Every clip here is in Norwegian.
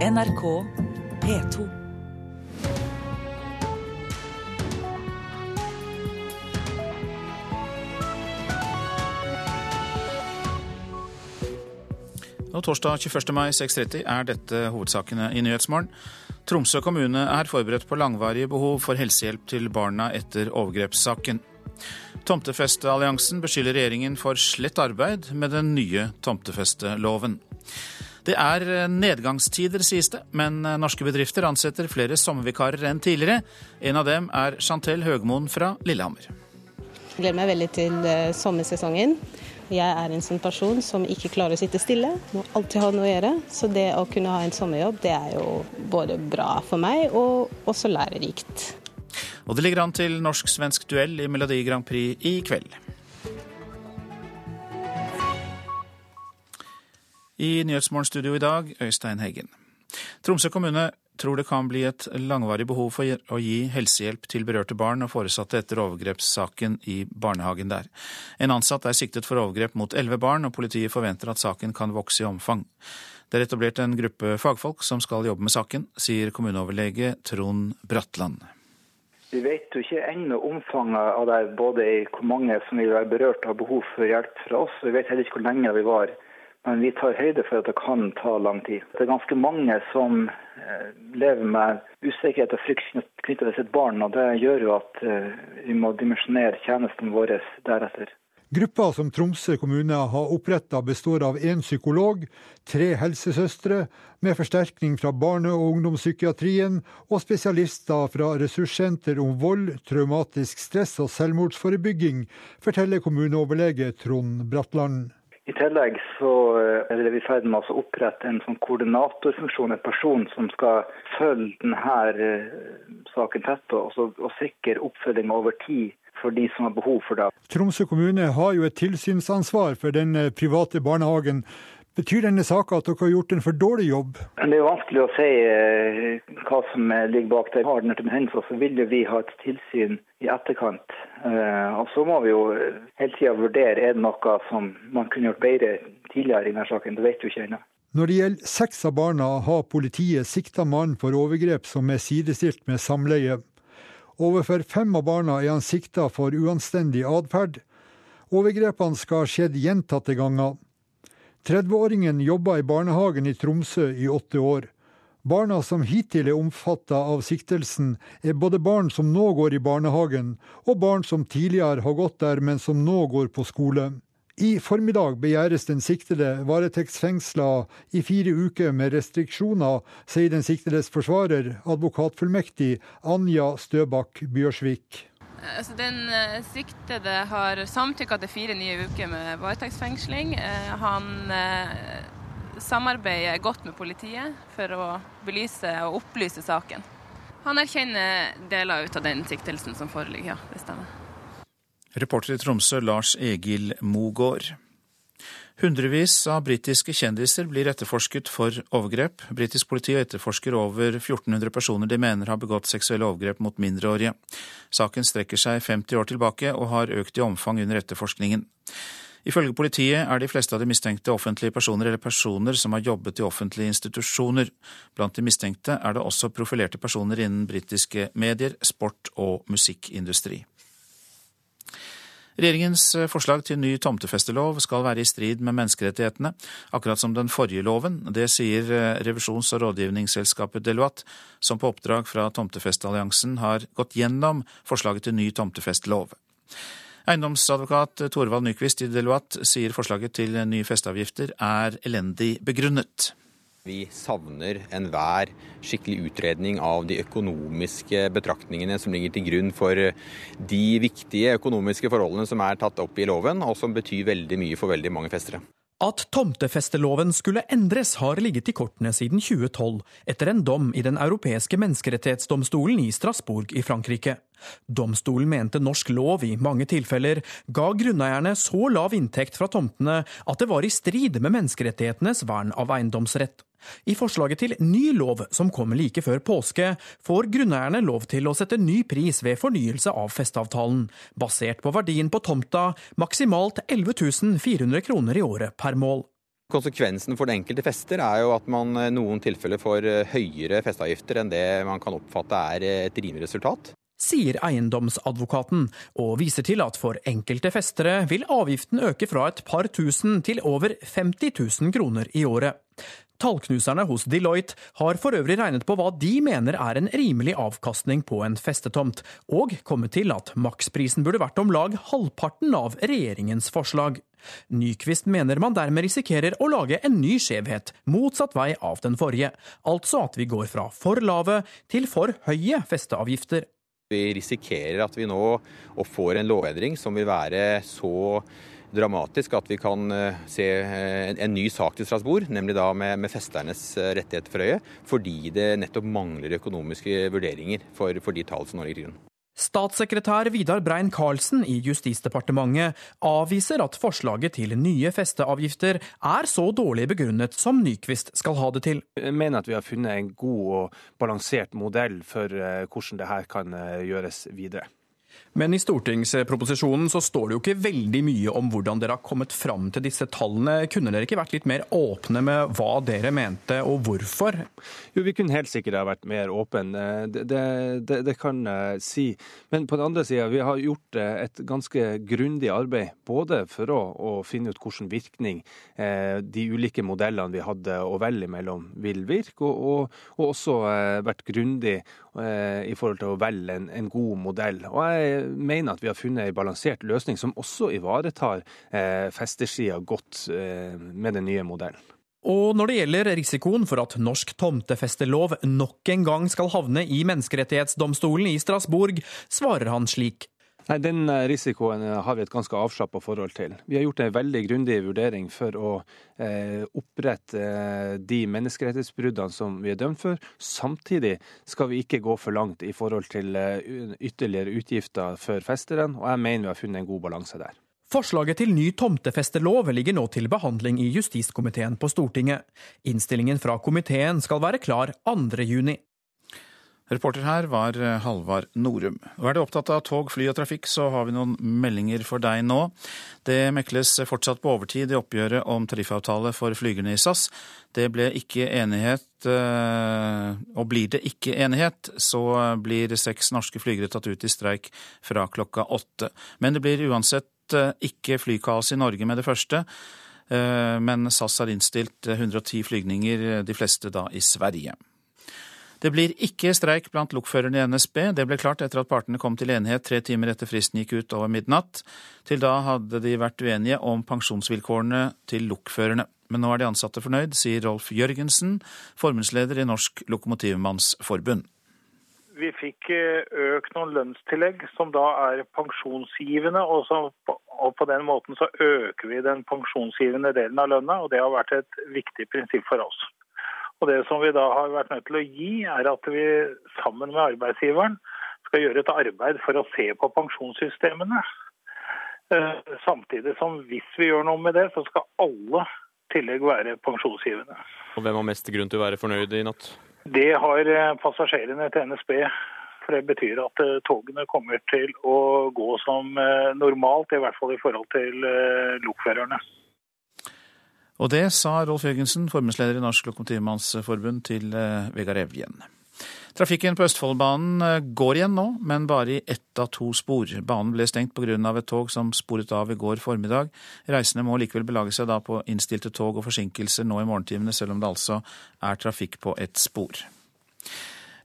NRK P2. Og torsdag 21. mai 6.30 er dette hovedsakene i Nyhetsmorgen. Tromsø kommune er forberedt på langvarige behov for helsehjelp til barna etter overgrepssaken. Tomtefestealliansen beskylder regjeringen for slett arbeid med den nye tomtefesteloven. Det er nedgangstider, sies det, men norske bedrifter ansetter flere sommervikarer enn tidligere. En av dem er Chantel Høgmoen fra Lillehammer. Jeg gleder meg veldig til eh, sommersesongen. Jeg er en sånn person som ikke klarer å sitte stille, må alltid ha noe å gjøre. Så det å kunne ha en sommerjobb, det er jo både bra for meg og også lærerikt. Og det ligger an til norsk-svensk duell i Melodi Grand Prix i kveld. I Nyhetsmorgenstudio i dag, Øystein Heggen. Tromsø kommune tror det kan bli et langvarig behov for å gi helsehjelp til berørte barn og foresatte etter overgrepssaken i barnehagen der. En ansatt er siktet for overgrep mot elleve barn, og politiet forventer at saken kan vokse i omfang. Det er etablert en gruppe fagfolk som skal jobbe med saken, sier kommuneoverlege Trond Bratland. Vi vet jo ikke ennå omfanget av det, både i hvor mange som vil være berørt av behov for hjelp fra oss, vi vet heller ikke hvor lenge vi var men vi tar høyde for at det kan ta lang tid. Det er ganske mange som eh, lever med usikkerhet og frykt knyttet til sitt barn, og det gjør jo at eh, vi må dimensjonere tjenestene våre deretter. Gruppa som Tromsø kommune har oppretta består av én psykolog, tre helsesøstre, med forsterkning fra barne- og ungdomspsykiatrien, og spesialister fra ressurssenter om vold, traumatisk stress og selvmordsforebygging, forteller kommuneoverlege Trond Bratland. I tillegg så eh, er vi i ferd med å opprette en sånn koordinatorfunksjon, en person som skal følge denne eh, saken tett og, og sikre oppfølging over tid for de som har behov for det. Tromsø kommune har jo et tilsynsansvar for den eh, private barnehagen. Betyr denne saka at dere har gjort en for dårlig jobb? Det er vanskelig å si eh, hva som ligger bak det. Har den til hendelser, så vil vi ha et tilsyn i etterkant. Eh, og så må vi jo hele tida vurdere er det noe som man kunne gjort bedre tidligere i denne saken. Det vet du ikke ennå. Når det gjelder seks av barna, har politiet sikta mannen for overgrep som er sidestilt med samleie. Overfor fem av barna er han sikta for uanstendig atferd. Overgrepene skal ha skjedd gjentatte ganger. 30-åringen jobba i barnehagen i Tromsø i åtte år. Barna som hittil er omfatta av siktelsen, er både barn som nå går i barnehagen, og barn som tidligere har gått der, men som nå går på skole. I formiddag begjæres den siktede varetektsfengsla i fire uker med restriksjoner, sier den siktedes forsvarer, advokatfullmektig Anja Støbakk Bjørsvik. Altså, den uh, siktede har samtykka til fire nye uker med varetektsfengsling. Uh, han uh, samarbeider godt med politiet for å belyse og opplyse saken. Han erkjenner deler ut av den siktelsen som foreligger, ja. Det stemmer. Reporter i Tromsø Lars Egil Mogård. Hundrevis av britiske kjendiser blir etterforsket for overgrep. Britisk politi etterforsker over 1400 personer de mener har begått seksuelle overgrep mot mindreårige. Saken strekker seg 50 år tilbake og har økt i omfang under etterforskningen. Ifølge politiet er de fleste av de mistenkte offentlige personer eller personer som har jobbet i offentlige institusjoner. Blant de mistenkte er det også profilerte personer innen britiske medier, sport og musikkindustri. Regjeringens eh, forslag til ny tomtefestelov skal være i strid med menneskerettighetene, akkurat som den forrige loven. Det sier eh, revisjons- og rådgivningsselskapet Deloitte, som på oppdrag fra Tomtefestealliansen har gått gjennom forslaget til ny tomtefestelov. Eiendomsadvokat Torvald Nyquist i Deloitte sier forslaget til nye festeavgifter er elendig begrunnet. Vi savner enhver skikkelig utredning av de økonomiske betraktningene som ligger til grunn for de viktige økonomiske forholdene som er tatt opp i loven, og som betyr veldig mye for veldig mange festere. At tomtefesteloven skulle endres har ligget i kortene siden 2012, etter en dom i Den europeiske menneskerettighetsdomstolen i Strasbourg i Frankrike. Domstolen mente norsk lov i mange tilfeller ga grunneierne så lav inntekt fra tomtene at det var i strid med menneskerettighetenes vern av eiendomsrett. I forslaget til ny lov, som kommer like før påske, får grunneierne lov til å sette ny pris ved fornyelse av festeavtalen, basert på verdien på tomta, maksimalt 11 400 kroner i året per mål. Konsekvensen for den enkelte fester er jo at man i noen tilfeller får høyere festeavgifter enn det man kan oppfatte er et rimelig resultat sier eiendomsadvokaten, og viser til at for enkelte festere vil avgiften øke fra et par tusen til over 50 000 kroner i året. Tallknuserne hos Deloitte har for øvrig regnet på hva de mener er en rimelig avkastning på en festetomt, og kommet til at maksprisen burde vært om lag halvparten av regjeringens forslag. Nyquist mener man dermed risikerer å lage en ny skjevhet, motsatt vei av den forrige, altså at vi går fra for lave til for høye festeavgifter. Vi risikerer at vi nå får en lovendring som vil være så dramatisk at vi kan eh, se en, en, ny sak til Strasbourg, nemlig da med, med festernes eh, rettigheter for øye, fordi det nettopp mangler økonomiske vurderinger for, for de tall som nå ligger til grunn. Statssekretær Vidar Brein-Karlsen i Justisdepartementet avviser at forslaget til nye festeavgifter er så dårlig begrunnet som Nyquist skal ha det til. Jeg mener at vi har funnet en god og balansert modell for eh, hvordan dette kan eh, gjøres videre. Men i stortingsproposisjonen så står det jo ikke veldig mye om hvordan dere har kommet fram til disse tallene. Kunne dere ikke vært litt mer åpne med hva dere mente, og hvorfor? Jo, vi kunne helt sikkert ha vært mer åpne. Det, det, det, kan jeg si. Men på den andre sida, vi har gjort eh, et ganske grundig arbeid. Både for å, å finne ut hvilken virkning eh, de ulike modellene vi hadde å velge mellom, vil virke, og, og, og også eh, vært grundig eh, i forhold til å velge en, en god modell. Og jeg mener at vi har funnet en balansert løsning som også ivaretar eh, festersida godt eh, med den nye modellen. Og når det gjelder risikoen for at norsk tomtefestelov nok en gang skal havne i menneskerettighetsdomstolen i Strasbourg, svarer han slik. Nei, Den eh, risikoen eh, har vi et ganske avslappa forhold til. Vi har gjort en veldig grundig vurdering for å eh, opprette eh, de menneskerettighetsbruddene som vi er dømt for. Samtidig skal vi ikke gå for langt i forhold til ytterligere utgifter for festeren, og jeg mener vi har funnet en god balanse der. Forslaget til ny tomtefestelov ligger nå til behandling i justiskomiteen på Stortinget. Innstillingen fra komiteen skal være klar 2. juni. Reporter her var eh, Halvard Norum. Og er du opptatt av tog, fly og trafikk, så har vi noen meldinger for deg nå. Det mekles fortsatt på overtid i oppgjøret om tariffavtale for flygerne i SAS. Det ble ikke enighet, eh, og blir det ikke enighet, så blir seks norske flygere tatt ut i streik fra klokka åtte. Men det blir uansett eh, ikke flykaos i Norge med det første. Men SAS har innstilt 110 flygninger, de fleste da i Sverige. Det blir ikke streik blant lokførerne i NSB. Det ble klart etter at partene kom til enighet tre timer etter fristen gikk ut over midnatt. Til da hadde de vært uenige om pensjonsvilkårene til lokførerne. Men nå er de ansatte fornøyd, sier Rolf Jørgensen, formannsleder i Norsk Lokomotivmannsforbund. Vi fikk eh, økt noen lønnstillegg som da er pensjonsgivende, og, så, og, på den måten så øker vi den pensjonsgivende delen av lønna, og det har vært et viktig prinsipp for oss. Og Det som vi da har vært nødt til å gi, er at vi sammen med arbeidsgiveren skal gjøre et arbeid for å se på pensjonssystemene. Eh, samtidig som hvis vi gjør noe med det, så skal alle tillegg være pensjonsgivende. Og Hvem har mest grunn til å være fornøyd i natt? Det har eh, passasjerene til NSB. For det betyr at eh, togene kommer til å gå som normalt, i hvert fall i forhold til lokførerne. Og det sa Rolf Jørgensen, formannsleder i Norsk Lokomotivmannsforbund, til eh, Vegard Evjen. Trafikken på Østfoldbanen eh, går igjen nå, men bare i ett av to spor. Banen ble stengt pga. et tog som sporet av i går formiddag. Reisende må likevel belage seg da på innstilte tog og forsinkelser nå i morgentimene, selv om det altså er trafikk på ett spor.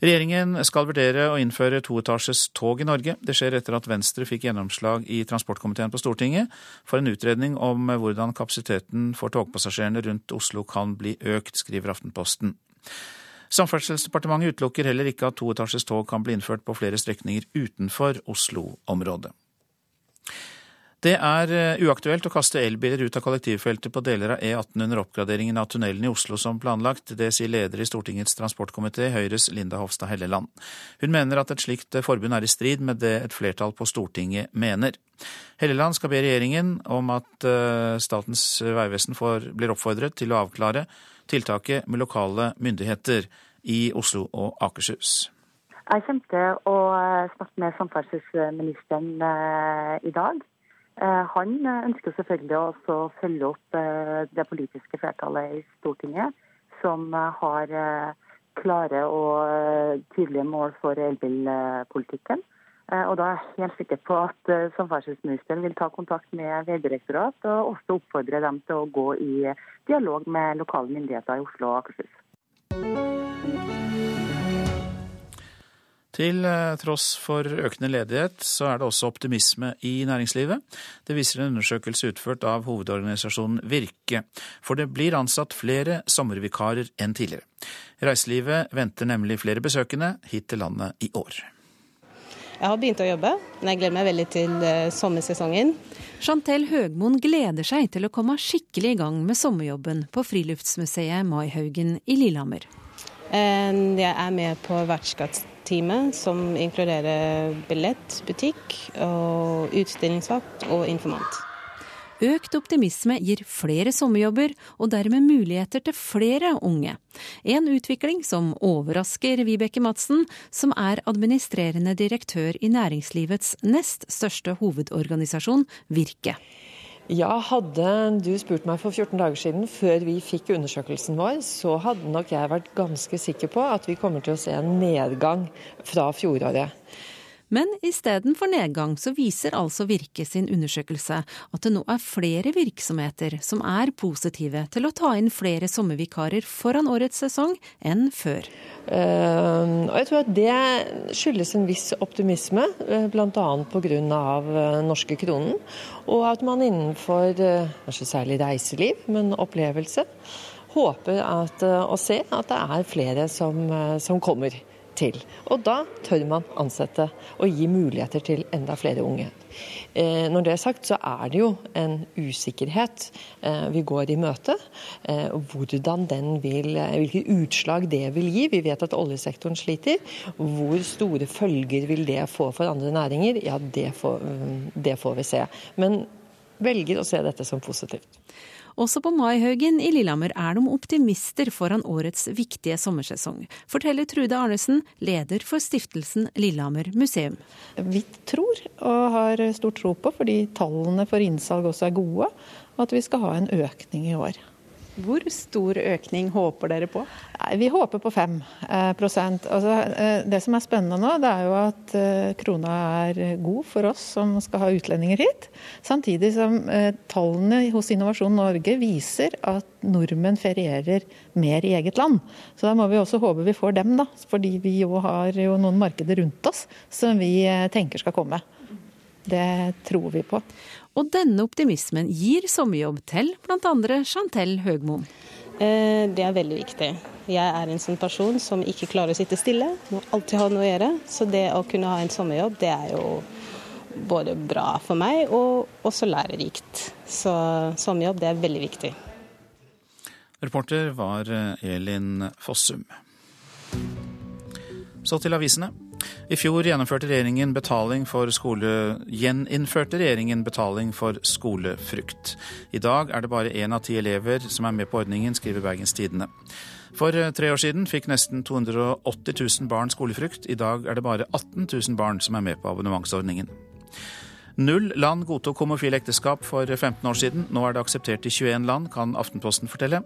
Regjeringen skal vurdere å innføre toetasjes tog i Norge. Det skjer etter at Venstre fikk gjennomslag i transportkomiteen på Stortinget for en utredning om hvordan kapasiteten for togpassasjerene rundt Oslo kan bli økt, skriver Aftenposten. Samferdselsdepartementet utelukker heller ikke at toetasjes tog kan bli innført på flere strekninger utenfor Oslo-området. Det er eh, uaktuelt å kaste elbiler ut av kollektivfeltet på deler av E18 under oppgraderingen av tunnelen i Oslo som planlagt. Det sier leder i Stortingets transportkomité, Høyres Linda Hofstad Helleland. Hun mener at et slikt forbund er i strid med det et flertall på Stortinget mener. Helleland skal be regjeringen om at eh, Statens vegvesen blir oppfordret til å avklare tiltaket med lokale myndigheter i Oslo og Akershus. Jeg kommer til å snakke med samferdselsministeren eh, i dag Han ønsker selvfølgelig også å følge opp det politiske flertallet i Stortinget, som har klare og tydelige mål for elbilpolitikken. Og da er jeg helt sikker på at samferdselsministeren vil ta kontakt med Vegdirektoratet og også oppfordre dem til å gå i dialog med lokale myndigheter i Oslo og Akershus. Til eh, tross for økende ledighet, så er det også optimisme i næringslivet. Det viser en undersøkelse utført av hovedorganisasjonen Virke. For det blir ansatt flere sommervikarer enn tidligere. Reiselivet venter nemlig flere besøkende hit til landet i år. Jeg har begynt å jobbe, men jeg gleder meg veldig til eh, sommersesongen. Chantel Høgmoen gleder seg til å komme skikkelig i gang med sommerjobben på Friluftsmuseet Maihaugen i Lillehammer. Jeg er med på vertskapsteamet, som inkluderer billett, butikk, og utstillingsvakt og informant. Økt optimisme gir flere sommerjobber, og dermed muligheter til flere unge. En utvikling som overrasker Vibeke Madsen, som er administrerende direktør i næringslivets nest største hovedorganisasjon, Virke. Ja, Hadde du spurt meg for 14 dager siden, før vi fikk undersøkelsen vår, så hadde nok jeg vært ganske sikker på at vi kommer til å se en nedgang fra fjoråret. Men istedenfor nedgang så viser altså Virke sin undersøkelse at det nå er flere virksomheter som er positive til å ta inn flere sommervikarer foran årets sesong enn før. Uh, og jeg tror at det skyldes en viss optimisme, uh, bl.a. pga. Uh, norske kronen. Og at man innenfor kanskje særlig reiseliv, men opplevelse, håper at, å se at det er flere som, som kommer til. Og da tør man ansette og gi muligheter til enda flere unge. Eh, når det er sagt, så er det jo en usikkerhet eh, vi går i møte. Eh, hvordan den vil, Hvilke utslag det vil gi. Vi vet at oljesektoren sliter. Hvor store følger vil det få for andre næringer? Ja, det får, det får vi se. Men velger å se dette som positivt. Også på Maihaugen i Lillehammer er de optimister foran årets viktige sommersesong, forteller Trude Arnesen, leder for stiftelsen Lillehammer museum. Vi tror og har stor tro på, fordi tallene for innsalg også er gode, at vi skal ha en økning i år. Hvor stor økning håper dere på? Vi håper på 5 eh, altså, eh, Det som er spennende nå, det er jo at eh, krona er god for oss som skal ha utlendinger hit. Samtidig som tallene hos Innovasjon Norge viser at nordmenn ferierer mer i eget land. Så da må vi også håpe vi får dem, da. Fordi vi jo har jo noen markeder rundt oss som vi tenker skal komme. Det tror vi på. Og denne optimismen gir sommerjobb til bl.a. Chantel Høgmoen. Eh, det er veldig viktig. Jeg er en sånn person som ikke klarer å sitte stille. Må alltid ha noe å gjøre. Så det å kunne ha en sommerjobb, det er jo både bra for meg og også lærerikt. Så sommerjobb, det er veldig viktig. Reporter var Elin Fossum. Så til avisene. I fjor gjennomførte regjeringen betaling for skole... gjeninnførte regjeringen betaling for skolefrukt. I dag er det bare én av ti elever som er med på ordningen, skriver Bergens Tidende. For eh, tre år siden fikk nesten 280 000 barn skolefrukt. I dag er det bare 18 000 barn som er med på abonnementsordningen. Null land godtok homofile ekteskap for 15 år siden. Nå er det akseptert i 21 land, kan Aftenposten fortelle.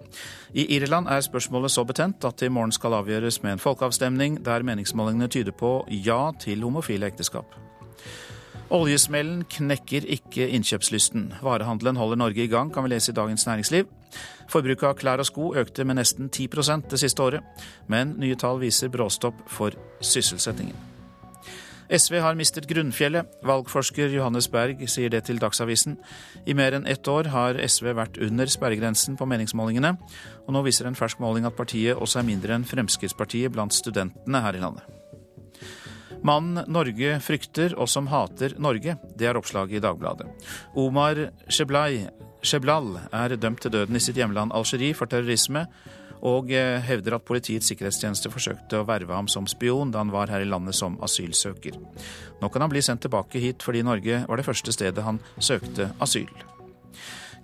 I Irland er spørsmålet så betent at det i morgen skal avgjøres med en folkeavstemning der meningsmålingene tyder på ja til homofile ekteskap. Oljesmellen knekker ikke innkjøpslysten. Varehandelen holder Norge i gang, kan vi lese i Dagens Næringsliv. Forbruket av klær og sko økte med nesten 10% det siste året, men nye tall viser bråstopp for sysselsettingen. SV har mistet grunnfjellet. Valgforsker Johannes Berg sier det til Dagsavisen. I mer enn ett år har SV vært under sperregrensen på meningsmålingene, og nå viser en fersk måling at partiet også er mindre enn Fremskrittspartiet blant studentene her i landet. Mannen Norge frykter og som hater Norge, det er oppslaget i Dagbladet. Omar Sheblal er dømt til døden i sitt hjemland Algerie for terrorisme, og eh, hevder at Politiets sikkerhetstjeneste forsøkte å verve ham som spion da han var her i landet som asylsøker. Nå kan han bli sendt tilbake hit fordi Norge var det første stedet han søkte asyl.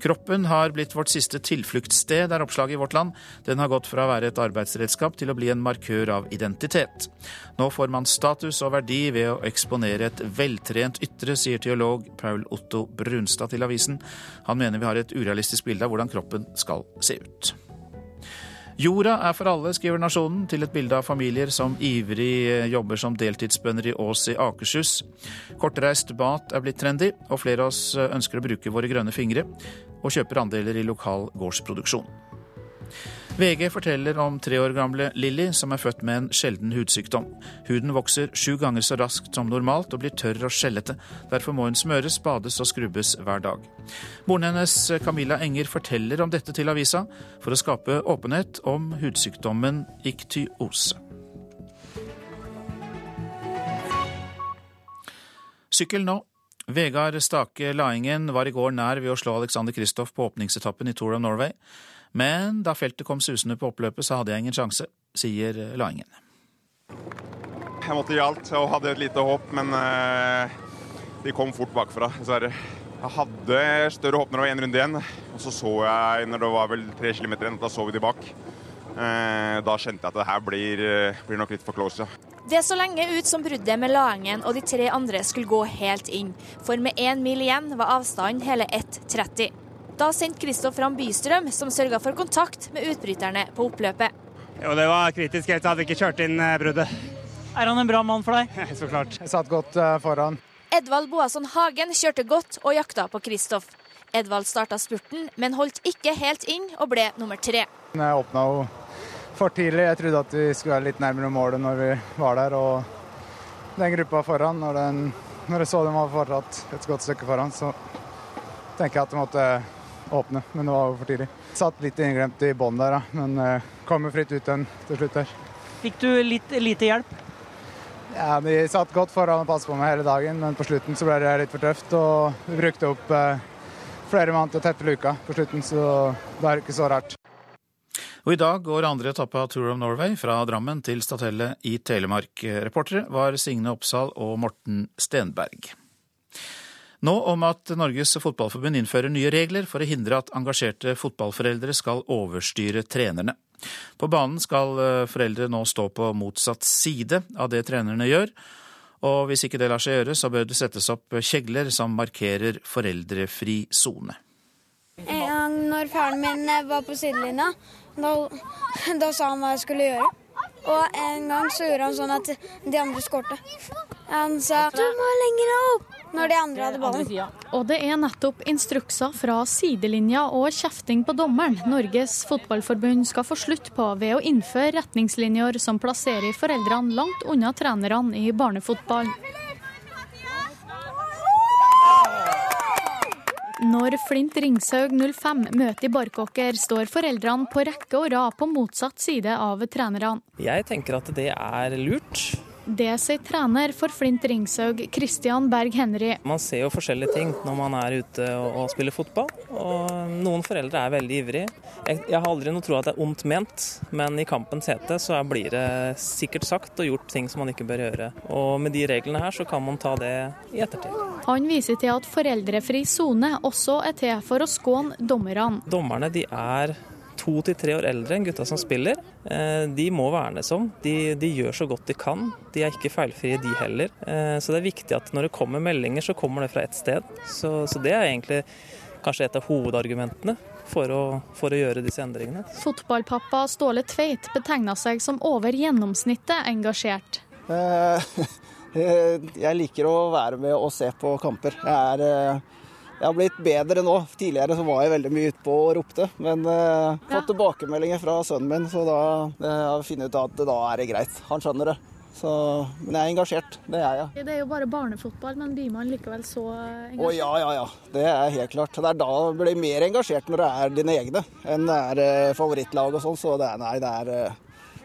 Kroppen har blitt vårt siste tilfluktssted, er oppslaget i Vårt Land. Den har gått fra å være et arbeidsredskap til å bli en markør av identitet. Nå får man status og verdi ved å eksponere et veltrent ytre, sier teolog Paul Otto Brunstad til avisen. Han mener vi har et urealistisk bilde av hvordan kroppen skal se ut. Jorda er for alle, skriver Nasjonen, til et bilde av familier som ivrig jobber som deltidsbønder i Ås i Akershus. Kortreist mat er blitt trendy, og flere av oss ønsker å bruke våre grønne fingre, og kjøper andeler i lokal gårdsproduksjon. VG forteller om tre år gamle Lilly, som er født med en sjelden hudsykdom. Huden vokser sju ganger så raskt som normalt og blir tørr og skjellete. Derfor må hun smøres, bades og skrubbes hver dag. Moren hennes, Camilla Enger, forteller om dette til avisa for å skape åpenhet om hudsykdommen iktyose. Sykkel nå. Vegard Stake Laingen var i går nær ved å slå Alexander Kristoff på åpningsetappen i Tour of Norway. Men da feltet kom susende på oppløpet, så hadde jeg ingen sjanse, sier Laingen. Jeg måtte gi alt og hadde et lite håp, men uh, de kom fort bakfra, dessverre. Jeg hadde større håp når det var én runde igjen, og så så jeg når det var vel tre kilometer igjen, da så vi de bak. Uh, da kjente jeg at det her blir, blir nok litt for close, ja. Det så lenge ut som bruddet med Laengen og de tre andre skulle gå helt inn, for med én mil igjen var avstanden hele 1,30. Da sendte Kristoff fram Bystrøm, som sørga for kontakt med utbryterne på oppløpet. Jo, Det var kritisk helt til jeg ikke kjørte inn bruddet. Er han en bra mann for deg? Så klart. Jeg satt godt foran. Edvald Boasson Hagen kjørte godt og jakta på Kristoff. Edvald starta spurten, men holdt ikke helt inn og ble nummer tre. Jeg åpna jo for tidlig. Jeg trodde at vi skulle være litt nærmere målet når vi var der. Og den gruppa foran, når, den, når jeg så dem var fortsatt et godt stykke foran, så tenker jeg at det måtte åpne. Men det var jo for tidlig. Satt litt innglemt i bånn der, men kom jo fritt ut den til slutt der. Fikk du litt lite hjelp? Ja, De satt godt foran og passet på meg hele dagen, men på slutten så ble det litt for tøft. Og vi brukte opp eh, flere mann til å tette luka på slutten, så det er ikke så rart. Og I dag går andre etappe av Tour of Norway fra Drammen til Statellet i Telemark. Reportere var Signe Oppsal og Morten Stenberg. Nå om at Norges Fotballforbund innfører nye regler for å hindre at engasjerte fotballforeldre skal overstyre trenerne. På banen skal foreldre nå stå på motsatt side av det trenerne gjør. Og hvis ikke det lar seg gjøre, så bør det settes opp kjegler som markerer foreldrefri sone. En gang når faren min var på sidelinja, da, da, sa han hva jeg skulle gjøre. Og en gang så gjorde han sånn at de andre skårte. Han sa 'du må lenger opp' når de andre hadde ballen. Og det er nettopp instrukser fra sidelinja og kjefting på dommeren Norges Fotballforbund skal få slutt på ved å innføre retningslinjer som plasserer foreldrene langt unna trenerne i barnefotball. Når Flint Ringshaug 05 møter i Barkåker, står foreldrene på rekke og rad på motsatt side av trenerne. Jeg tenker at det er lurt. Det sier trener for Flint Ringshaug, Christian Berg Henry. Man ser jo forskjellige ting når man er ute og spiller fotball. Og noen foreldre er veldig ivrige. Jeg, jeg har aldri noe tro at det er ondt ment, men i kampens hete så blir det sikkert sagt og gjort ting som man ikke bør gjøre. Og med de reglene her så kan man ta det i ettertid. Han viser til at foreldrefri sone også er til for å skåne dommerne. Dommerne de er to til tre år eldre enn gutta som spiller. De må vernes om. De, de, gjør så godt de kan. De er ikke feilfrie, de heller. Så det er viktig at når det kommer meldinger, så kommer det fra ett sted. Så, så det er egentlig kanskje et av hovedargumentene for å, for å gjøre disse endringene. Fotballpappa Ståle Tveit betegna seg som over gjennomsnittet engasjert. Jeg liker å være med og se på kamper. Jeg er jeg har blitt bedre nå. Tidligere så var jeg veldig mye utpå og ropte. Men eh, fått tilbakemeldinger fra sønnen min, så da eh, har jeg funnet ut at da er det greit. Han skjønner det. Så, men jeg er engasjert. Det er jeg. Det er jo bare barnefotball, men blir man likevel så engasjert? Å ja, ja, ja. Det er helt klart. Det er da du blir mer engasjert når det er dine egne, enn det er uh, favorittlag og sånn. Så det er, nei, det er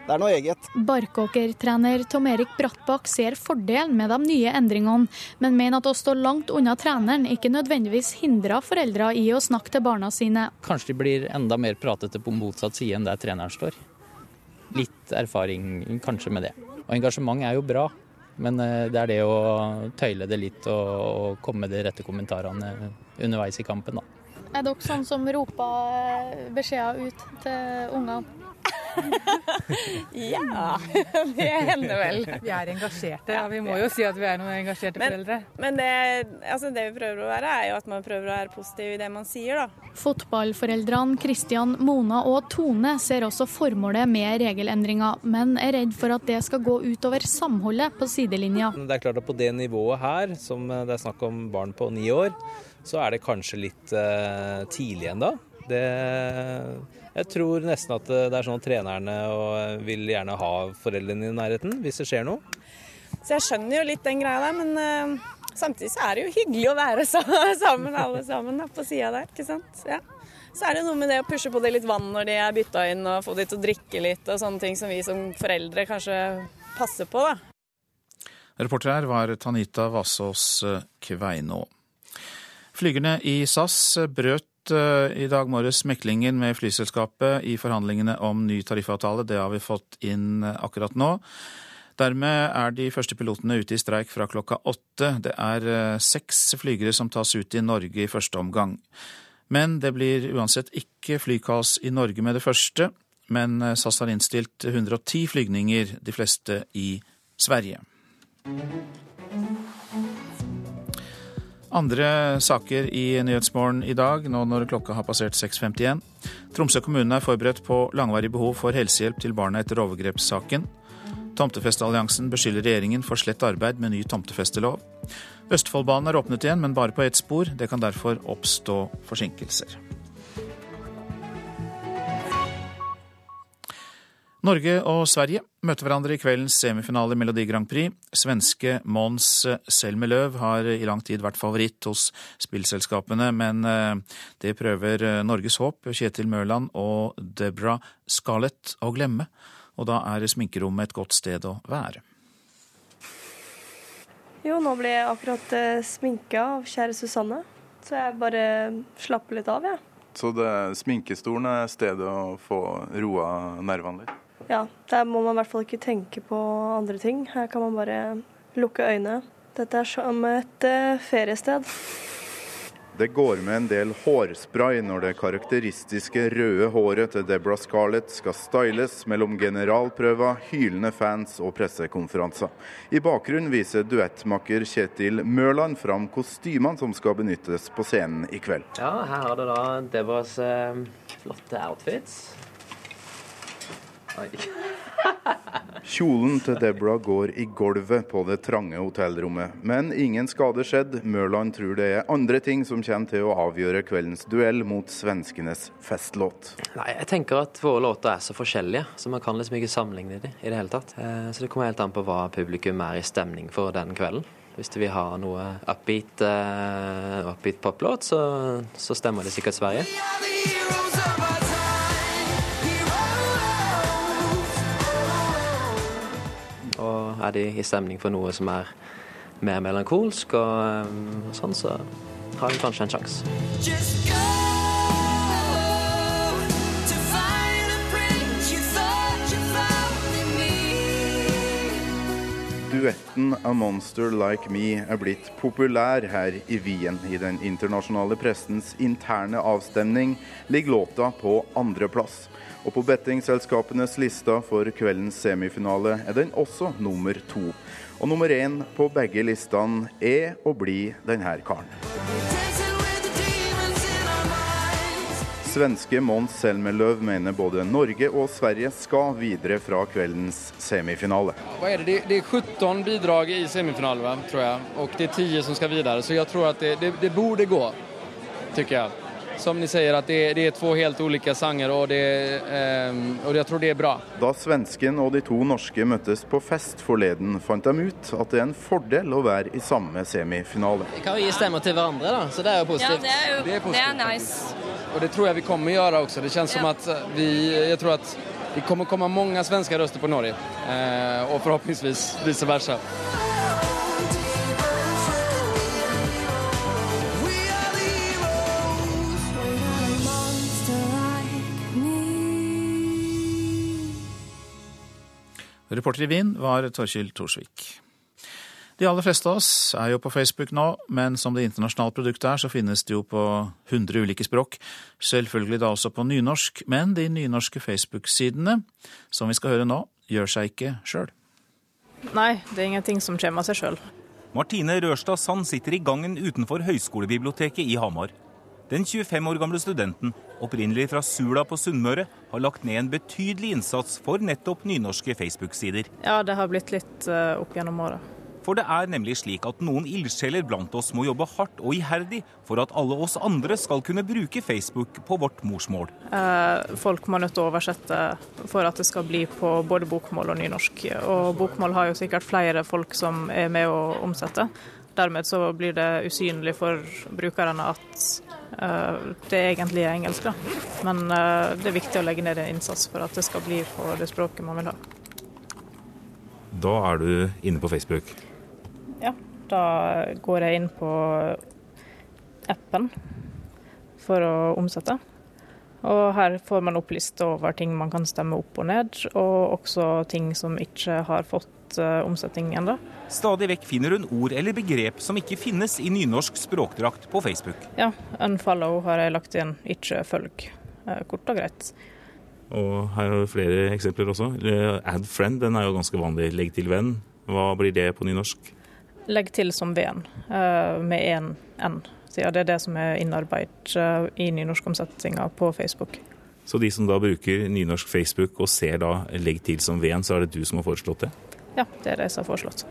det er noe eget. Barkåker-trener Tom Erik Brattbakk ser fordelen med de nye endringene, men mener at å stå langt unna treneren ikke nødvendigvis hindrer foreldre i å snakke til barna sine. Kanskje de blir enda mer pratete på motsatt side enn der treneren står. Litt erfaring kanskje med det. Og engasjement er jo bra, men det er det å tøyle det litt og komme med de rette kommentarene underveis i kampen, da. Er dere sånn som roper beskjeder ut til ungene? ja, det hender vel. Vi er engasjerte, ja. Vi må jo si at vi er noen engasjerte men, foreldre. Men det, altså det, vi prøver å være, er jo at man prøver å være positiv i det man sier, da. Fotballforeldrene Kristian, Mona og Tone ser også formålet med regelendringa, men er redd for at det skal gå utover samholdet på sidelinja. Det er klart at På det nivået her, som det er snakk om barn på ni år, så er det kanskje litt uh, tidlig ennå. Det jeg tror nesten at det er sånn at trenerne vil gjerne ha foreldrene i nærheten hvis det skjer noe. Så jeg skjønner jo litt den greia der, men uh, samtidig så er det jo hyggelig å være sammen alle sammen da, på sida der, ikke sant. Ja. Så er det noe med det å pushe på det litt vann når de er bytta inn og få de til å drikke litt og sånne ting som vi som foreldre kanskje passer på, da. Reporter her var Tanita Vassås eh, Kveinå. Flygerne i SAS brøt Eh, i dag morges meklingen med flyselskapet i forhandlingene om ny tariffavtale. Det har vi fått inn eh, akkurat nå. Dermed er de første pilotene ute i streik fra klokka åtte. Det er eh, seks flygere som tas ut i Norge i første omgang. Men det blir uansett ikke flykaos i Norge med det første. Men SAS har innstilt 110 flygninger, de fleste i Sverige. Andre saker i Nyhetsmorgen i dag, nå når klokka har passert 6.51. Tromsø kommune er forberedt på langvarig behov for helsehjelp til barna etter overgrepssaken. Tomtefestealliansen beskylder regjeringen for slett arbeid med ny tomtefestelov. Østfoldbanen er åpnet igjen, men bare på ett spor. Det kan derfor oppstå forsinkelser. Norge og Sverige møter hverandre i kveldens semifinale i Melodi Grand Prix. Svenske Mons Selmelöv har i lang tid vært favoritt hos spillselskapene, men eh, det prøver eh, Norges håp, Kjetil Mørland og Debra Scarlett, å glemme. Og da er sminkerommet et godt sted å være. Jo, nå ble jeg akkurat eh, sminka av kjære Susanne, så jeg bare slapper litt av, jeg. Ja. Så det, sminkestolen er stedet å få roa nervene litt? Ja, der må man i hvert fall ikke tenke på andre ting. Her kan man bare lukke øynene. Dette er som et uh, feriested. Det går med en del hårspray når det karakteristiske røde håret til Deborah Scarlett skal styles mellom generalprøver, hylende fans og pressekonferanser. I bakgrunnen viser duettmakker Kjetil Mørland fram kostymene som skal benyttes på scenen i kveld. Ja, her har du da Deborahs eh, flotte outfits. Kjolen til Deborah går i gulvet på det trange hotellrommet. Men ingen skade skjedd. Mørland tror det er andre ting som kommer til å avgjøre kveldens duell mot svenskenes festlåt. Nei, Jeg tenker at våre låter er så forskjellige, så man kan liksom ikke sammenligne dem i det hele tatt. Eh, så det kommer helt an på hva publikum er i stemning for den kvelden. Hvis de vil ha noe upbeat, uh, upbeat poplåt, så, så stemmer det sikkert Sverige. Og er de i stemning for noe som er mer melankolsk, og, og sånn, så har de kanskje en sjanse. Duetten A Monster Like Me er blitt populær her i Wien. I den internasjonale pressens interne avstemning ligger låta på andreplass. Og på bettingselskapenes lista for kveldens semifinale er den også nummer to. Og nummer én på begge listene er og blir denne karen. Svenske Mons Selmelöv mener både Norge og Sverige skal videre fra kveldens semifinale. Hva er det? det? er 17 bidrag i semifinalen, tror jeg. Og det er 10 som skal videre. Så jeg tror at det, det, det burde gå, syns jeg som ni sier, at det, det er to helt ulike sanger, og, det, eh, og jeg tror det er bra. Da svensken og de to norske møttes på fest forleden, fant de ut at det er en fordel å være i samme semifinale. Vi kan jo gi stemmer til hverandre, da, så det er jo positivt. Ja, det er, jo, det er, det er nice. Og det tror jeg vi kommer å gjøre også. Det kjennes ja. som at vi Jeg tror at det kommer komme mange svenske røster på Norge, eh, og forhåpentligvis vice versa. Reporter i Wien var Torkil Thorsvik. De aller fleste av oss er jo på Facebook nå, men som det internasjonale produktet er, så finnes det jo på 100 ulike språk. Selvfølgelig da også på nynorsk, men de nynorske Facebook-sidene, som vi skal høre nå, gjør seg ikke sjøl. Nei, det er ingenting som kommer av seg sjøl. Martine Rørstad Sand sitter i gangen utenfor Høgskolebiblioteket i Hamar. Den 25 år gamle studenten, opprinnelig fra Sula på Sunnmøre, har lagt ned en betydelig innsats for nettopp nynorske Facebook-sider. Ja, det har blitt litt uh, opp gjennom åra. For det er nemlig slik at noen ildsjeler blant oss må jobbe hardt og iherdig for at alle oss andre skal kunne bruke Facebook på vårt morsmål. Eh, folk må nødt til å oversette for at det skal bli på både bokmål og nynorsk. Og bokmål har jo sikkert flere folk som er med å omsette. Dermed så blir det usynlig for brukerne at uh, det egentlig er engelsk. Da. Men uh, det er viktig å legge ned en innsats for at det skal bli på det språket man vil ha. Da er du inne på Facebook? Ja, da går jeg inn på appen for å omsette. Og her får man opplyst over ting man kan stemme opp og ned, og også ting som ikke har fått uh, omsetning ennå. Stadig vekk finner hun ord eller begrep som ikke finnes i nynorsk språkdrakt på Facebook. Ja, unfollow har jeg lagt igjen, ikke følg. Uh, kort og greit. Og her har vi flere eksempler også. Add friend, den er jo ganske vanlig. Legg til venn. Hva blir det på nynorsk? Legg til som ven, uh, med én n. Ja, det er det som er innarbeidet i nynorskomsetninga på Facebook. Så de som da bruker nynorsk Facebook og ser da 'legg til som ven', så er det du som har foreslått det? Ja, det er det som har foreslått.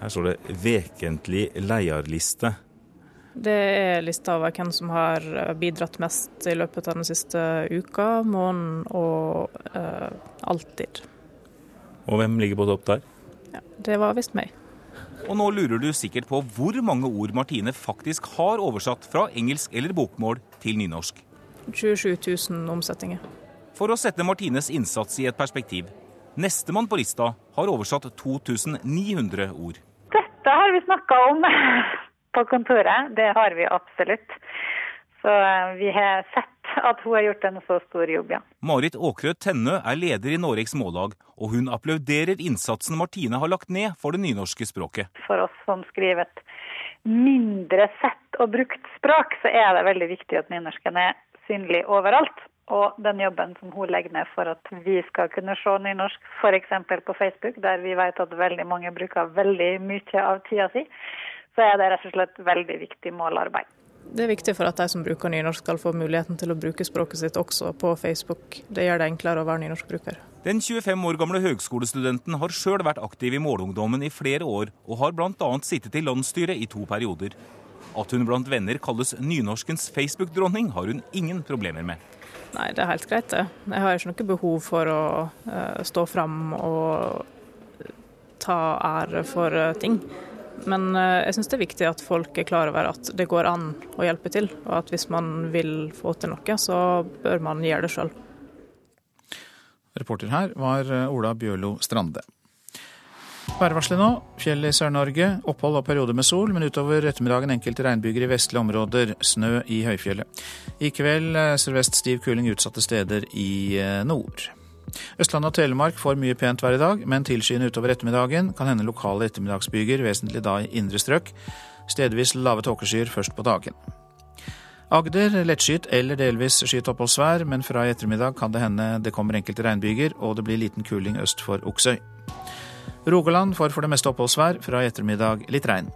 Her står det 'vekentlig leierliste'. Det er lista over hvem som har bidratt mest i løpet av den siste uka, måneden og eh, alltid. Og hvem ligger på topp der? Ja, det var visst meg. Og nå lurer du sikkert på hvor mange ord Martine faktisk har oversatt fra engelsk eller bokmål til nynorsk. 27 000 omsetninger. For å sette Martines innsats i et perspektiv. Nestemann på lista har oversatt 2900 ord. Dette har vi snakka om på kontoret. Det har vi absolutt. Så eh, vi har sett at hun har gjort en så stor jobb, ja. Marit Åkrø Tennø er leder i Noregs Mållag, og hun applauderer innsatsen Martine har lagt ned for det nynorske språket. For oss som skriver et mindre sett og brukt språk, så er det veldig viktig at nynorsken er synlig overalt. Og den jobben som hun legger ned for at vi skal kunne se nynorsk, f.eks. på Facebook, der vi vet at veldig mange bruker veldig mye av tida si, så er det rett og slett veldig viktig målarbeid. Det er viktig for at de som bruker nynorsk skal få muligheten til å bruke språket sitt også på Facebook. Det gjør det enklere å være nynorskbruker. Den 25 år gamle høgskolestudenten har sjøl vært aktiv i Målungdommen i flere år, og har bl.a. sittet i landsstyret i to perioder. At hun blant venner kalles nynorskens Facebook-dronning, har hun ingen problemer med. Nei, det er helt greit, det. Jeg har ikke noe behov for å uh, stå fram og ta ære for uh, ting. Men uh, jeg syns det er viktig at folk er klar over at det går an å hjelpe til. Og at hvis man vil få til noe, så bør man gjøre det sjøl. Reporter her var Ola Bjørlo Strande. Værvarselet nå. Fjell i Sør-Norge. Opphold og perioder med sol, men utover ettermiddagen enkelte regnbyger i vestlige områder. Snø i høyfjellet. I kveld sørvest stiv kuling utsatte steder i nord. Østlandet og Telemark får mye pent vær i dag, men tilskyende utover ettermiddagen. Kan hende lokale ettermiddagsbyger, vesentlig da i indre strøk. Stedvis lave tåkeskyer først på dagen. Agder lettskyet eller delvis skyet oppholdsvær, men fra i ettermiddag kan det hende det kommer enkelte regnbyger, og det blir liten kuling øst for Oksøy. Rogaland får for det meste oppholdsvær, fra i ettermiddag litt regn.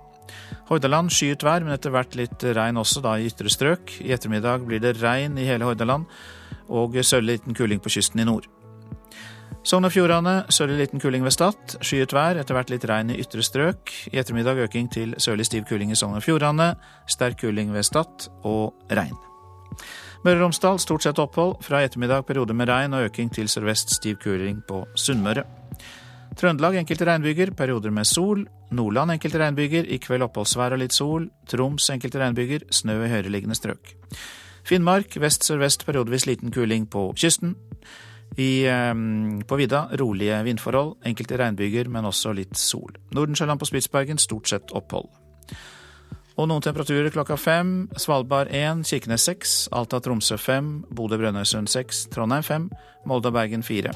Hordaland skyet vær, men etter hvert litt regn også, da i ytre strøk. I ettermiddag blir det regn i hele Hordaland, og sørlig liten kuling på kysten i nord. Sogn og Fjordane sørlig liten kuling ved Stad. Skyet vær, etter hvert litt regn i ytre strøk. I ettermiddag øking til sørlig stiv kuling i Sogn og Fjordane. Sterk kuling ved Stad og regn. Møre og Romsdal stort sett opphold. Fra i ettermiddag perioder med regn og øking til sørvest stiv kuling på Sunnmøre. Trøndelag enkelte regnbyger, perioder med sol. Nordland enkelte regnbyger, i kveld oppholdsvær og litt sol. Troms enkelte regnbyger, snø i høyereliggende strøk. Finnmark vest-sørvest periodevis liten kuling på kysten. I, på vidda rolige vindforhold, enkelte regnbyger, men også litt sol. Nordensjøland på Spitsbergen stort sett opphold. Og noen temperaturer klokka fem. Svalbard 1, Kirkenes 6, Alta Tromsø 5, Bodø Brønnøysund 6, Trondheim 5, Molde og Bergen 4.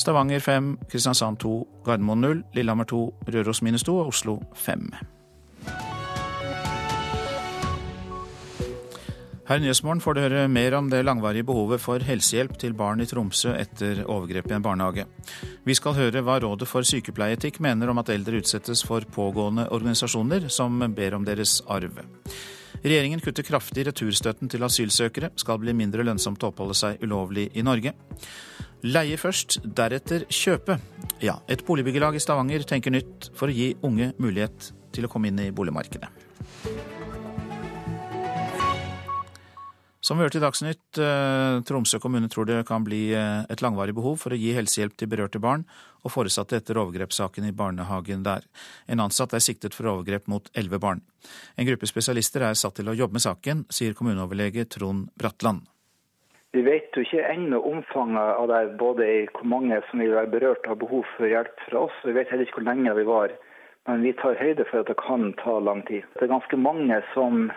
Stavanger 5, Kristiansand 2, Gardermoen 0, Lillehammer 2, Røros minus 2 og Oslo 5. Her i Nyhetsmorgen får du høre mer om det langvarige behovet for helsehjelp til barn i Tromsø etter overgrep i en barnehage. Vi skal høre hva Rådet for sykepleieetikk mener om at eldre utsettes for pågående organisasjoner som ber om deres arv. Regjeringen kutter kraftig returstøtten til asylsøkere, skal bli mindre lønnsomt å oppholde seg ulovlig i Norge. Leie først, deretter kjøpe. Ja, et boligbyggelag i Stavanger tenker nytt for å gi unge mulighet til å komme inn i boligmarkedet. Som vi hørte i Dagsnytt, eh, Tromsø kommune tror det kan bli eh, et langvarig behov for å gi helsehjelp til berørte barn og foresatte etter overgrepssaken i barnehagen der. En ansatt er siktet for overgrep mot elleve barn. En gruppe spesialister er satt til å jobbe med saken, sier kommuneoverlege Trond Bratland. Vi vet jo ikke ennå omfanget av det, både i hvor mange som vil være berørt av behov for hjelp fra oss. Vi vet heller ikke hvor lenge vi var men vi tar høyde for at det kan ta lang tid. Det er ganske mange som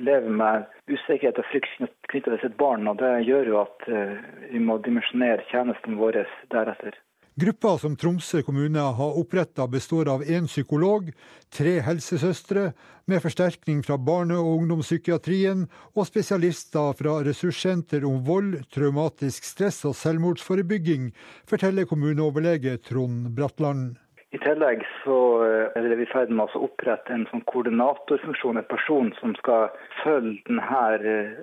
lever med usikkerhet og frykt knyttet til sitt barn. og Det gjør jo at eh, vi må dimensjonere tjenestene våre deretter. Gruppa som Tromsø kommune har oppretta består av én psykolog, tre helsesøstre, med forsterkning fra barne- og ungdomspsykiatrien og spesialister fra ressurssenter om vold, traumatisk stress og selvmordsforebygging, forteller kommuneoverlege Trond Bratland. I tillegg så eh, er vi i ferd med å opprette en sånn koordinatorfunksjon, en person som skal følge denne eh,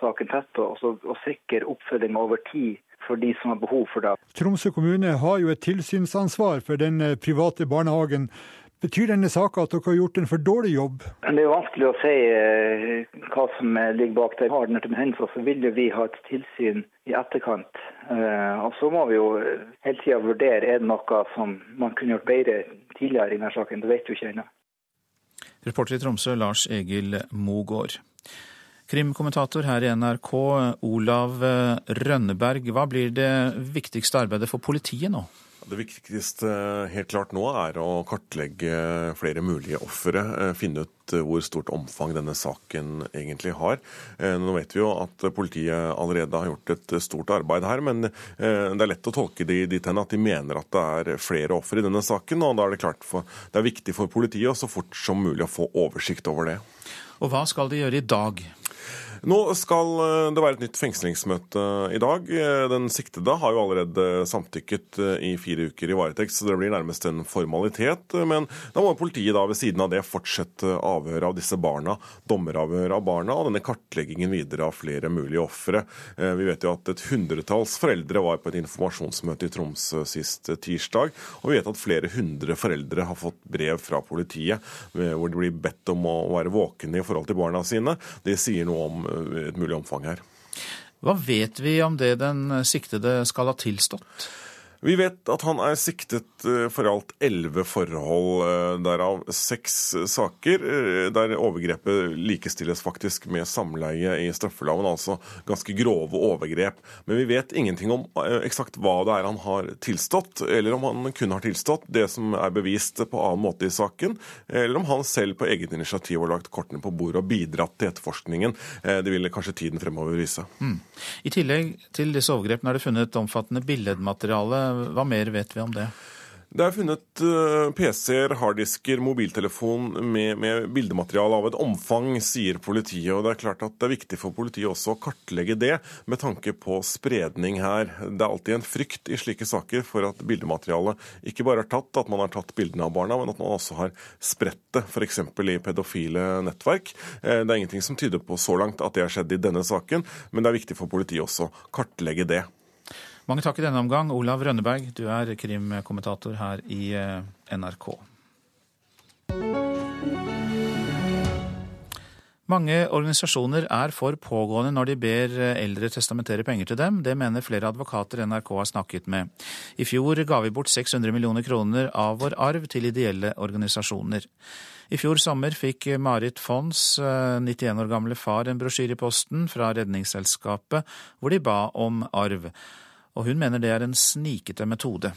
saken tett og, og sikre oppfølging over tid for de som har behov for det. Tromsø kommune har jo et tilsynsansvar for den eh, private barnehagen. Betyr denne saka at dere har gjort en for dårlig jobb? Det er vanskelig å si eh, hva som ligger bak det. Har det hendt, så vil vi ha et tilsyn i etterkant. Eh, og så må vi jo hele tida vurdere er det noe som man kunne gjort bedre tidligere i denne saken. Det vet vi ikke ennå. Reporter i Tromsø, Lars Egil Mogård. Krimkommentator her i NRK, Olav Rønneberg. Hva blir det viktigste arbeidet for politiet nå? Det viktigste helt klart nå er å kartlegge flere mulige ofre. Eh, finne ut eh, hvor stort omfang denne saken egentlig har. Eh, nå vet vi jo at politiet allerede har gjort et stort arbeid her, men det er lett å tolke det dit hen at de mener at det er flere ofre i denne saken. og da er det klart for, det er viktig for politiet så fort som mulig å få oversikt over det. Og hva skal de gjøre i dag? Nå skal eh, det være et nytt fengslingsmøte i dag. Eh, den siktede har jo allerede samtykket eh, i fire uker i varetekt, så det blir nærmest en formalitet. Men da må politiet da ved siden av det fortsette avhøret av disse barna, dommeravhør av barna og denne kartleggingen videre av flere mulige ofre. Vi vet jo at et hundretalls foreldre var på et informasjonsmøte i Tromsø sist tirsdag, og vi vet at flere hundre foreldre har fått brev fra politiet hvor de blir bedt om å være våkne i forhold til barna sine. Det sier noe om et mulig omfang her. Hva vet vi om det den siktede skal ha tilstått? Vi vet at han er siktet eh, for alt elleve forhold, eh, derav seks saker eh, der overgrepet likestilles faktisk med samleie i straffeloven, altså ganske grove overgrep. Men vi vet ingenting om eksakt hva det er han har tilstått, eller om han kun har tilstått det som er bevist på annen måte i saken, eller om han selv på eget initiativ har lagt kortene på bordet og bidratt til etterforskningen. Det vil kanskje tiden fremover vise. Mm. I tillegg til disse overgrepene er det funnet omfattende billedmateriale hva mer vet vi om det? Det er funnet eh, PC-er, harddisker, mobiltelefon med, med, bildemateriale av et omfang, sier politiet. og Det er klart at det er viktig for politiet også å kartlegge det, med tanke på spredning her. Det er alltid en frykt i slike saker for at bildematerialet ikke bare er tatt, at man har tatt bildene av barna, men at man også har spredt det, f.eks. i pedofile nettverk. Eh, det er ingenting som tyder på så langt at det har skjedd i denne saken, men det er viktig for politiet også å kartlegge det. Mange takk i denne omgang. Olav Rønneberg, du er krimkommentator her i eh, NRK. Mange organisasjoner er for pågående når de ber eh, eldre testamentere penger til dem. Det mener flere advokater NRK har snakket med. I fjor ga vi bort 600 millioner kroner av vår arv til ideelle organisasjoner. I fjor sommer fikk Marit Fons, 91 eh, år gamle far, en brosjyre i posten fra Redningsselskapet hvor de ba om arv og hun mener det er en snikete metode.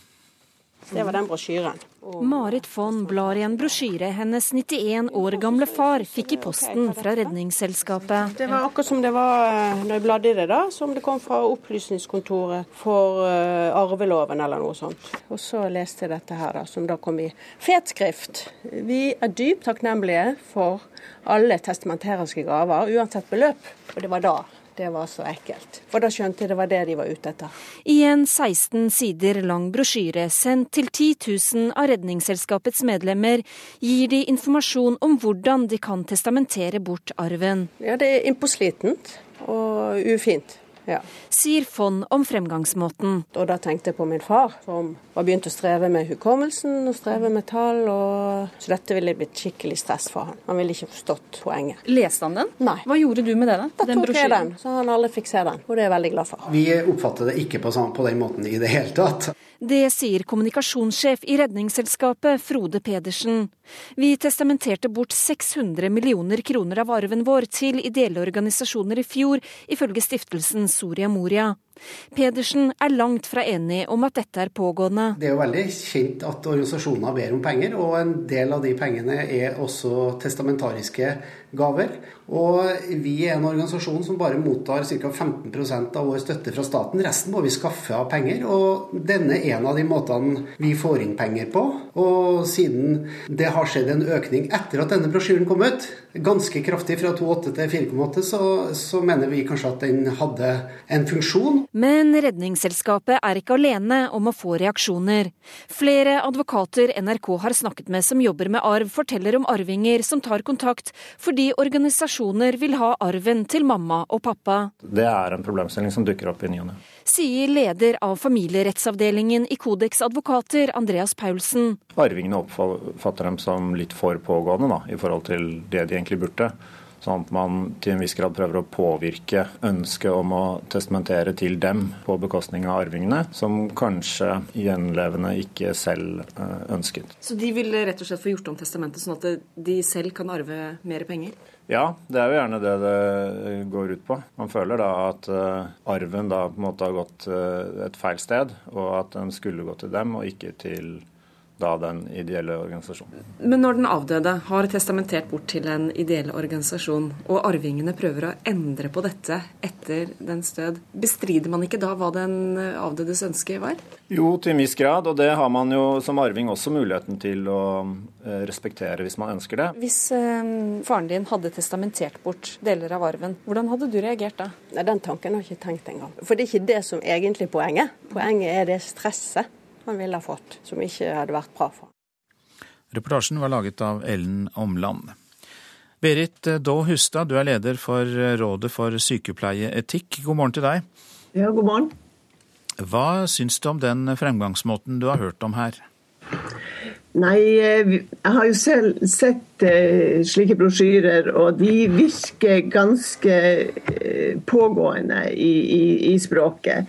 Det var den brosjyren. Marit von blar i en brosjyre hennes 91 år gamle far fikk i posten fra Redningsselskapet. Det var akkurat som det var eh, når jeg bladde i det, da, som det kom fra Opplysningskontoret for uh, arveloven eller noe sånt. Og så leste jeg dette her, da, som da kom i fet skrift. Vi er dypt takknemlige for alle testamenteriske gaver, uansett beløp. Og det var da det var så ekkelt. For da skjønte jeg det var det de var ute etter. I en 16 sider lang brosjyre sendt til 10 000 av Redningsselskapets medlemmer, gir de informasjon om hvordan de kan testamentere bort arven. Ja, det er innpåslitent og ufint ja. sier Fonn om fremgangsmåten. Og da tenkte jeg på min far, som var begynt å streve med hukommelsen og streve med tall. Og... Så dette ville blitt skikkelig stress for han. Han ville ikke forstått poenget. Leste han den? Nei. Hva gjorde du med det? Da Da tok jeg den, så han alle fikk se den. Og det er jeg veldig glad for. Vi oppfatter det ikke på, på den måten i det hele tatt. Det sier kommunikasjonssjef i Redningsselskapet, Frode Pedersen. Vi testamenterte bort 600 millioner kroner av arven vår til ideelle organisasjoner i fjor, ifølge stiftelsen Soria Moria. Pedersen er langt fra enig om at dette er pågående. Det er jo veldig kjent at organisasjoner ber om penger, og en del av de pengene er også testamentariske gaver. Og vi er en organisasjon som bare mottar ca. 15% av vår støtte fra staten. Resten må vi skaffe av penger, og denne er en av de måtene vi får inn penger på. Og siden det har skjedd en økning etter at denne brosjyren kom ut, ganske kraftig fra 2,8 til 4,8, så, så mener vi kanskje at den hadde en funksjon. Men Redningsselskapet er ikke alene om å få reaksjoner. Flere advokater NRK har snakket med som jobber med arv, forteller om arvinger som tar kontakt fordi organisasjoner vil ha arven til mamma og pappa. Det er en problemstilling som dukker opp i ny og ne. Sier leder av familierettsavdelingen i Kodeks advokater, Andreas Paulsen. Arvingene oppfatter dem som litt for pågående da, i forhold til det de egentlig burde. Sånn at man til en viss grad prøver å påvirke ønsket om å testamentere til dem på bekostning av arvingene, som kanskje gjenlevende ikke selv eh, ønsket. Så de vil rett og slett få gjort om testamentet, sånn at de selv kan arve mer penger? Ja, det er jo gjerne det det går ut på. Man føler da at uh, arven da på en måte har gått et feil sted, og at den skulle gå til dem og ikke til da den ideelle organisasjonen. Men når den avdøde har testamentert bort til en ideell organisasjon, og arvingene prøver å endre på dette etter dens død, bestrider man ikke da hva den avdødes ønske var? Jo, til en viss grad, og det har man jo som arving også muligheten til å respektere hvis man ønsker det. Hvis eh, faren din hadde testamentert bort deler av arven, hvordan hadde du reagert da? Nei, Den tanken har jeg ikke tenkt engang. For det er ikke det som egentlig er poenget. Poenget er det stresset han ville ha fått, som ikke hadde vært bra for ham. Reportasjen var laget av Ellen Omland. Berit Daa Hustad, du er leder for Rådet for sykepleieetikk. God morgen til deg. Ja, god morgen. Hva syns du om den fremgangsmåten du har hørt om her? Nei, jeg har jo selv sett slike brosjyrer, og de virker ganske pågående i, i, i språket.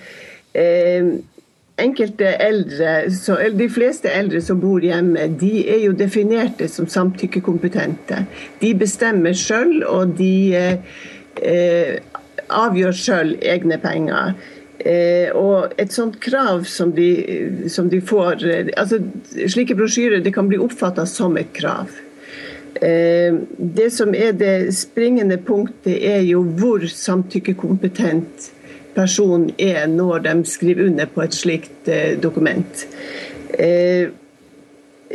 Enkelte eldre, så, De fleste eldre som bor hjemme, de er jo definerte som samtykkekompetente. De bestemmer sjøl, og de eh, avgjør sjøl egne penger. Eh, og et sånt krav som de, som de får altså Slike brosjyrer det kan bli oppfatta som et krav. Eh, det som er det springende punktet, er jo hvor samtykkekompetent person er når de skriver under på et slikt eh, dokument. Eh,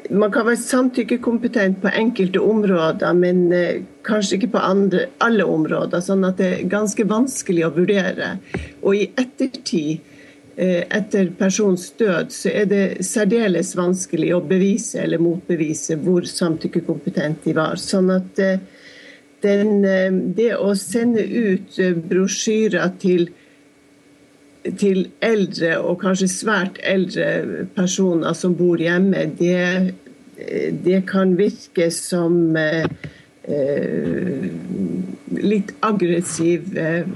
man kan være samtykkekompetent på enkelte områder, men eh, kanskje ikke på andre, alle områder. Sånn at det er ganske vanskelig å vurdere. Og i ettertid, etter persons død, så er det særdeles vanskelig å bevise eller motbevise hvor samtykkekompetent de var. Sånn at den, det å sende ut brosjyrer til til eldre, og kanskje svært eldre personer som bor hjemme, det, det kan virke som eh, litt aggressiv eh,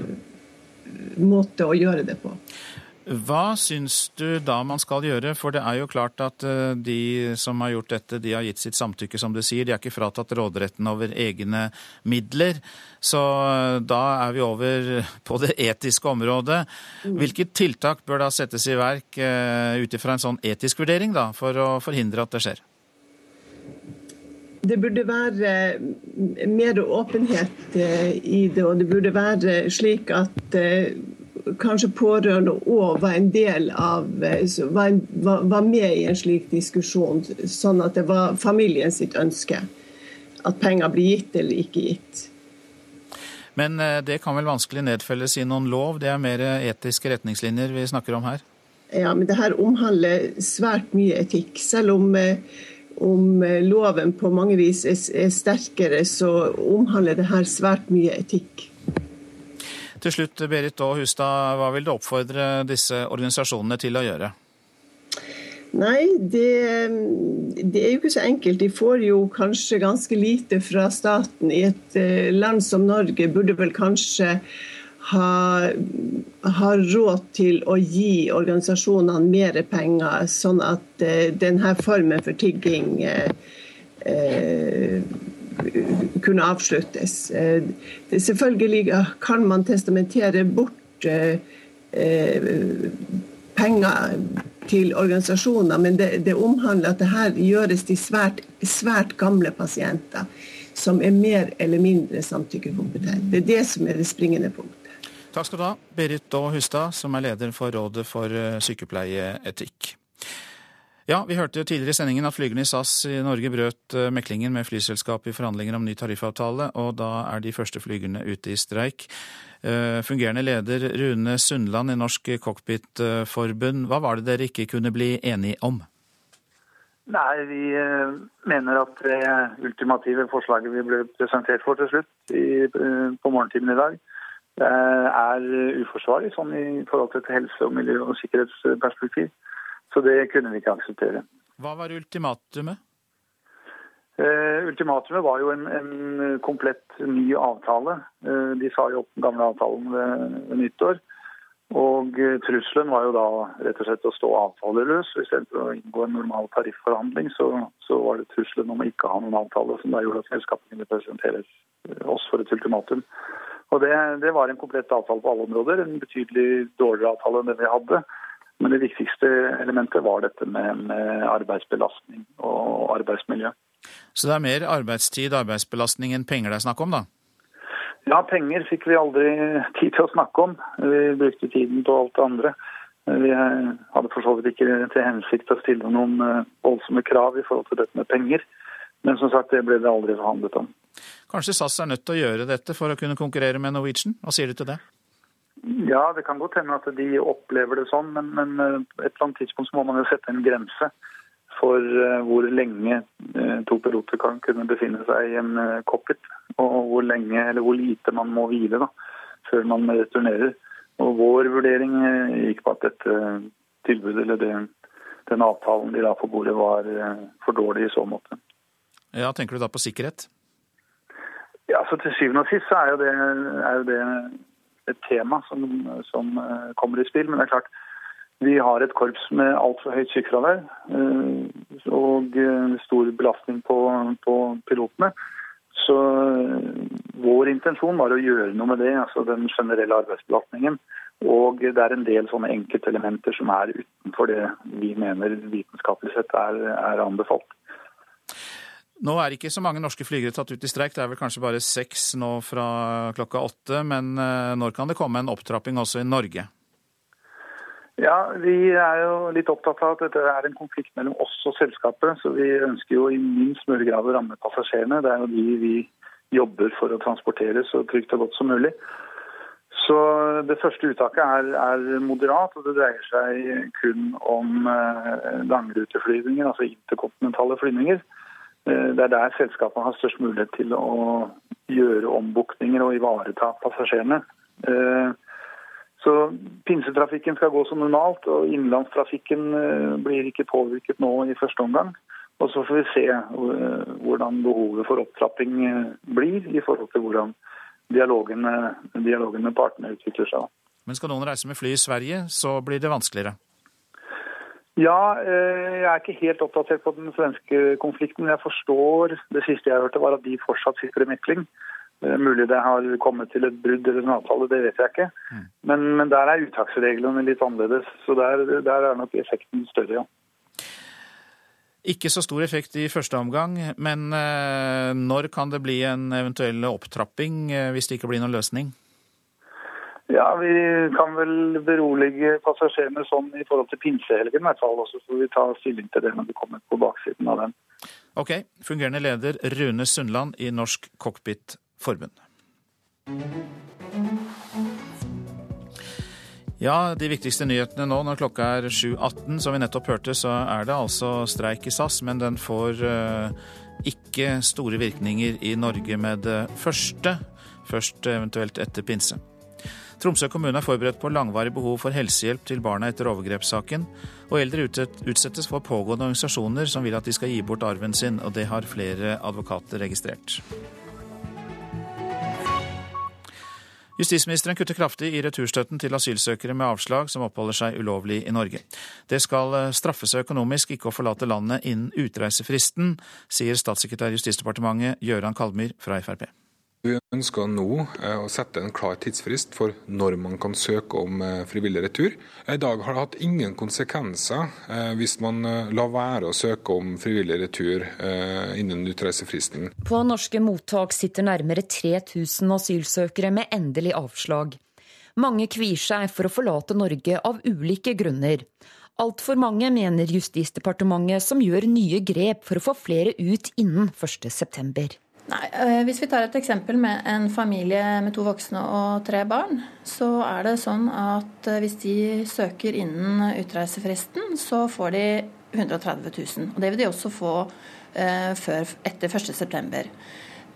måte å gjøre det på. Hva syns du da man skal gjøre? For det er jo klart at eh, de som har gjort dette, de har gitt sitt samtykke, som du sier. De er ikke fratatt råderetten over egne midler. Så eh, da er vi over på det etiske området. Hvilke tiltak bør da settes i verk eh, ut ifra en sånn etisk vurdering da, for å forhindre at det skjer? Det burde være mer åpenhet i det, og det burde være slik at kanskje pårørende òg var en del av var, var, var, med i en slik diskusjon, sånn at det var familien sitt ønske at penger blir gitt eller ikke gitt. Men det kan vel vanskelig nedfelles i noen lov? Det er mer etiske retningslinjer vi snakker om her? Ja, men det her omhandler svært mye etikk. Selv om om loven på mange vis er, sterkere, så omhandler det her svært mye etikk. Til slutt, Berit Aa Hustad, hva vil du oppfordre disse organisasjonene til å gjøre? Nei, det, det, er jo ikke så enkelt. De får jo kanskje ganske lite fra staten. I et land som Norge burde vel kanskje ha, ha råd til å gi organisasjonene mer penger, sånn at uh, denne formen for tigging eh, uh, kunne avsluttes. selvfølgelig kan man testamentere bort penger til organisasjoner, men det, det, omhandler at det her gjøres til svært, svært gamle pasienter som er mer eller mindre samtykkekompetente. Det er det som er det springende punktet. Takk skal du ha, Berit Daa Hustad, som er leder for Rådet for sykepleieetikk. Ja, Vi hørte tidligere i sendingen at flygerne i SAS i Norge brøt meklingen med flyselskapet i forhandlinger om ny tariffavtale, og da er de første flygerne ute i streik. Fungerende leder Rune Sundland i Norsk Cockpitforbund, hva var det dere ikke kunne bli enige om? Nei, Vi mener at det ultimative forslaget vi ble presentert for til slutt i, på morgentimen i dag, er uforsvarlig sånn i forhold til et helse-, og miljø- og sikkerhetsperspektiv. Så det kunne vi ikke akseptere. Hva var ultimatumet? Uh, ultimatumet var jo en, en, komplett ny avtale. Uh, de sa jo opp den gamle avtalen ved, ved nyttår. Og uh, trusselen var jo da rett og slett å stå avtaleløs. Istedenfor å inngå en normal tariffforhandling, så, så, var det trusselen om å ikke ha noen avtale som da gjorde at selskapet kunne presentere oss for et ultimatum. Og det, det, var en komplett avtale på alle områder. En betydelig dårligere avtale enn den vi hadde. Men det viktigste elementet var dette med, med arbeidsbelastning og arbeidsmiljø. Så det er mer arbeidstid arbeidsbelastning enn penger det er snakk om, da? Ja, penger fikk vi aldri tid til å snakke om. Vi brukte tiden på alt det andre. Vi hadde for så vidt ikke til hensikt å stille noen voldsomme krav i forhold til dette med penger. Men som sagt, det ble det aldri forhandlet om. Kanskje SAS er nødt til å gjøre dette for å kunne konkurrere med Norwegian? Hva sier du til det? Ja, det kan godt hende at de opplever det sånn, men, men et eller annet tidspunkt må man jo sette en grense for hvor lenge to piloter kan kunne befinne seg i en cockpit, og hvor lenge eller hvor lite man må hvile da, før man returnerer. Og Vår vurdering gikk på at dette tilbudet eller det, den avtalen de la på bordet var for dårlig i så måte. Ja, Tenker du da på sikkerhet? Ja, så Til syvende og sist så er jo det, er jo det et tema som, som, kommer i spill. Men det er klart, vi har et korps med altfor høyt sykefravær og stor belastning på, på, pilotene. Så vår intensjon var å gjøre noe med det, altså den generelle arbeidsbelastningen. Og det er en del sånne enkeltelementer som er utenfor det vi mener vitenskapelig sett er, er anbefalt. Nå er ikke så mange norske flygere tatt ut i streik, det er vel kanskje bare seks nå fra klokka åtte. Men når kan det komme en opptrapping også i Norge? Ja, Vi er jo litt opptatt av at dette er en konflikt mellom oss og selskapet. Så vi ønsker jo i minst mulig grad å ramme passasjerene. Det er jo de vi jobber for å transportere så trygt og godt som mulig. Så Det første uttaket er, er moderat, og det dreier seg kun om langruteflyvninger, altså interkontinentale flyvninger. Det er der selskapene har størst mulighet til å gjøre ombukninger og ivareta passasjerene. Så pinsetrafikken skal gå som normalt, og innenlandstrafikken blir ikke påvirket nå i første omgang. Og så får vi se hvordan behovet for opptrapping blir i forhold til hvordan dialogen, dialogen med partene utvikler seg. Men skal noen reise med fly i Sverige, så blir det vanskeligere. Ja, jeg er ikke helt oppdatert på den svenske konflikten. men Jeg forstår det siste jeg hørte var at de fortsatt sitter i mekling. Mulig det har kommet til et brudd eller en avtale, det vet jeg ikke. Men, men der er uttaksreglene litt annerledes, så der, der er nok effekten større, ja. Ikke så stor effekt i første omgang, men når kan det bli en eventuell opptrapping hvis det ikke blir noen løsning? Ja, Vi kan vel berolige passasjerene sånn i forhold til pinsehelgen, i hvert fall. Så får vi ta stilling til det når vi kommer på baksiden av den. Ok. Fungerende leder Rune Sundland i Norsk Cockpit Forbund. Ja, de viktigste nyhetene nå når klokka er 7.18. Som vi nettopp hørte, så er det altså streik i SAS, men den får ikke store virkninger i Norge med det første. Først eventuelt etter pinse. Tromsø kommune er forberedt på langvarig behov for helsehjelp til barna etter overgrepssaken, og eldre utsettes for pågående organisasjoner som vil at de skal gi bort arven sin, og det har flere advokater registrert. Justisministeren kutter kraftig i returstøtten til asylsøkere med avslag som oppholder seg ulovlig i Norge. Det skal straffe seg økonomisk ikke å forlate landet innen utreisefristen, sier statssekretær i Justisdepartementet Gøran Kalmyr fra Frp. Vi ønsker nå å sette en klar tidsfrist for når man kan søke om frivillig retur. I dag har det hatt ingen konsekvenser hvis man lar være å søke om frivillig retur innen utreisefristen. På norske mottak sitter nærmere 3000 asylsøkere med endelig avslag. Mange kvier seg for å forlate Norge av ulike grunner. Altfor mange, mener Justisdepartementet, som gjør nye grep for å få flere ut innen 1.9. Nei, Hvis vi tar et eksempel med en familie med to voksne og tre barn, så er det sånn at hvis de søker innen utreisefristen, så får de 130 000. Og det vil de også få eh, før, etter 1.9.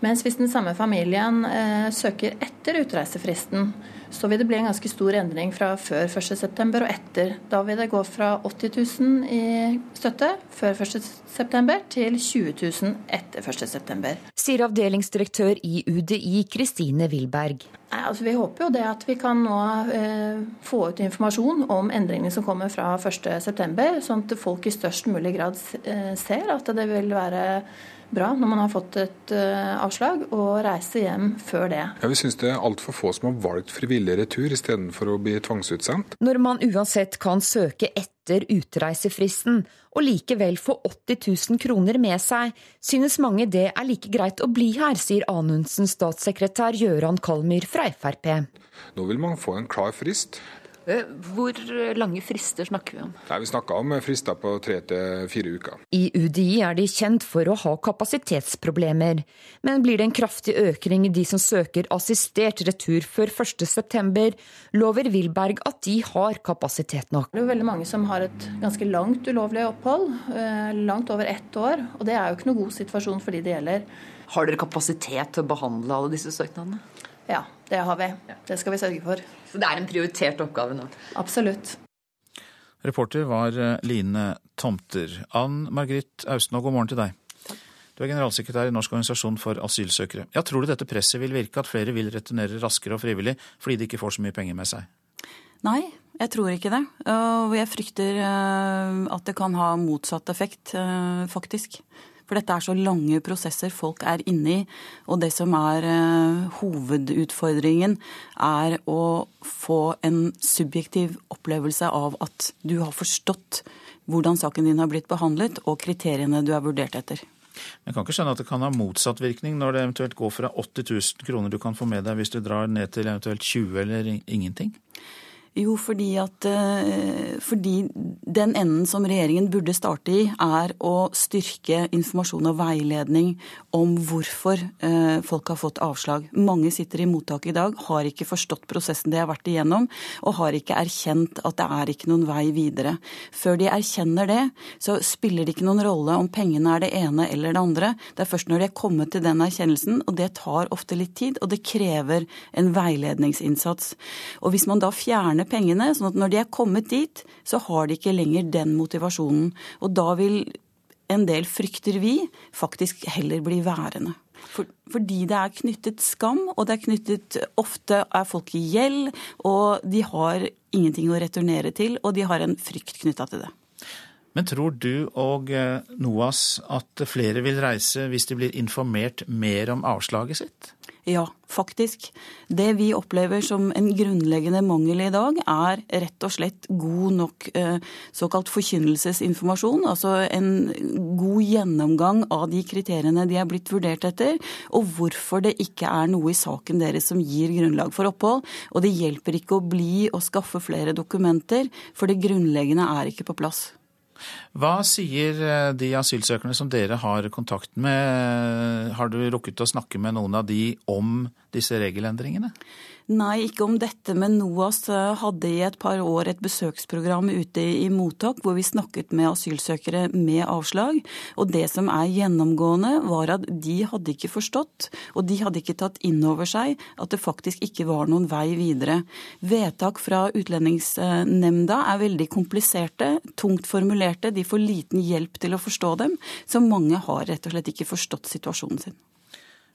Mens hvis den samme familien eh, søker etter utreisefristen, så vil det bli en ganske stor endring fra før 1.9. og etter. Da vil det gå fra 80 000 i støtte før 1.9. til 20 000 etter 1.9. Sier avdelingsdirektør i UDI Kristine Wilberg. Nei, altså Vi håper jo det at vi kan nå eh, få ut informasjon om endringene som kommer fra 1.9., sånn at folk i størst mulig grad eh, ser at det vil være bra når man har fått et uh, avslag, og reise hjem før det. Ja, Vi syns det er altfor få som har valgt frivillig retur istedenfor å bli tvangsutsendt. Når man uansett kan søke etter utreisefristen og likevel få 80 000 kroner med seg, synes mange det er like greit å bli her, sier Anundsens statssekretær Gøran Kalmyr fra Frp. Nå vil man få en klar frist. Hvor lange frister snakker vi om? Nei, Vi snakker om frister på tre til fire uker. I UDI er de kjent for å ha kapasitetsproblemer. Men blir det en kraftig økning i de som søker assistert retur før 1.9, lover Wilberg at de har kapasitet nok. Det er jo veldig mange som har et ganske langt ulovlig opphold, langt over ett år. Og det er jo ikke noe god situasjon for de det gjelder. Har dere kapasitet til å behandle alle disse søknadene? Ja, det har vi. Det skal vi sørge for. Så det er en prioritert oppgave nå? Absolutt. Reporter var Line Tomter. Ann Margrit Austenå, god morgen til deg. Du er generalsekretær i Norsk organisasjon for asylsøkere. Ja, Tror du dette presset vil virke, at flere vil returnere raskere og frivillig fordi de ikke får så mye penger med seg? Nei, jeg tror ikke det. Og jeg frykter at det kan ha motsatt effekt, faktisk. For dette er så lange prosesser folk er inne i. Og det som er hovedutfordringen, er å få en subjektiv opplevelse av at du har forstått hvordan saken din har blitt behandlet, og kriteriene du er vurdert etter. Jeg kan ikke skjønne at det kan ha motsatt virkning når det eventuelt går fra 80 000 kroner du kan få med deg hvis du drar ned til eventuelt 20 eller ingenting? Jo, fordi at fordi den enden som regjeringen burde starte i, er å styrke informasjon og veiledning om hvorfor folk har fått avslag. Mange sitter i mottak i dag, har ikke forstått prosessen de har vært igjennom, og har ikke erkjent at det er ikke noen vei videre. Før de erkjenner det, så spiller det ikke noen rolle om pengene er det ene eller det andre. Det er først når de er kommet til den erkjennelsen, og det tar ofte litt tid, og det krever en veiledningsinnsats. Og hvis man da fjerner pengene, sånn at når de er kommet dit, så har de ikke lenger den motivasjonen. Og da vil en del, frykter vi, faktisk heller bli værende. For, fordi det er knyttet skam, og det er knyttet Ofte er folk i gjeld, og de har ingenting å returnere til, og de har en frykt knytta til det. Men tror du og eh, NOAS at flere vil reise hvis de blir informert mer om avslaget sitt? Ja, faktisk. Det vi opplever som en grunnleggende mangel i dag, er rett og slett god nok eh, såkalt forkynnelsesinformasjon. Altså en god gjennomgang av de kriteriene de er blitt vurdert etter, og hvorfor det ikke er noe i saken deres som gir grunnlag for opphold. Og det hjelper ikke å bli og skaffe flere dokumenter, for det grunnleggende er ikke på plass. Hva sier eh, de asylsøkerne som dere har kontakt med? Har du rukket å snakke med noen av de om disse regelendringene? Nei, ikke om dette, men NOAS eh, hadde i et par år et besøksprogram ute i mottak hvor vi snakket med asylsøkere med avslag. Og det som er gjennomgående, var at de hadde ikke forstått, og de hadde ikke tatt inn over seg at det faktisk ikke var noen vei videre. Vedtak fra Utlendingsnemnda er veldig kompliserte, tungt formulerte, de får liten hjelp til å forstå dem. Så mange har rett og slett ikke forstått situasjonen sin.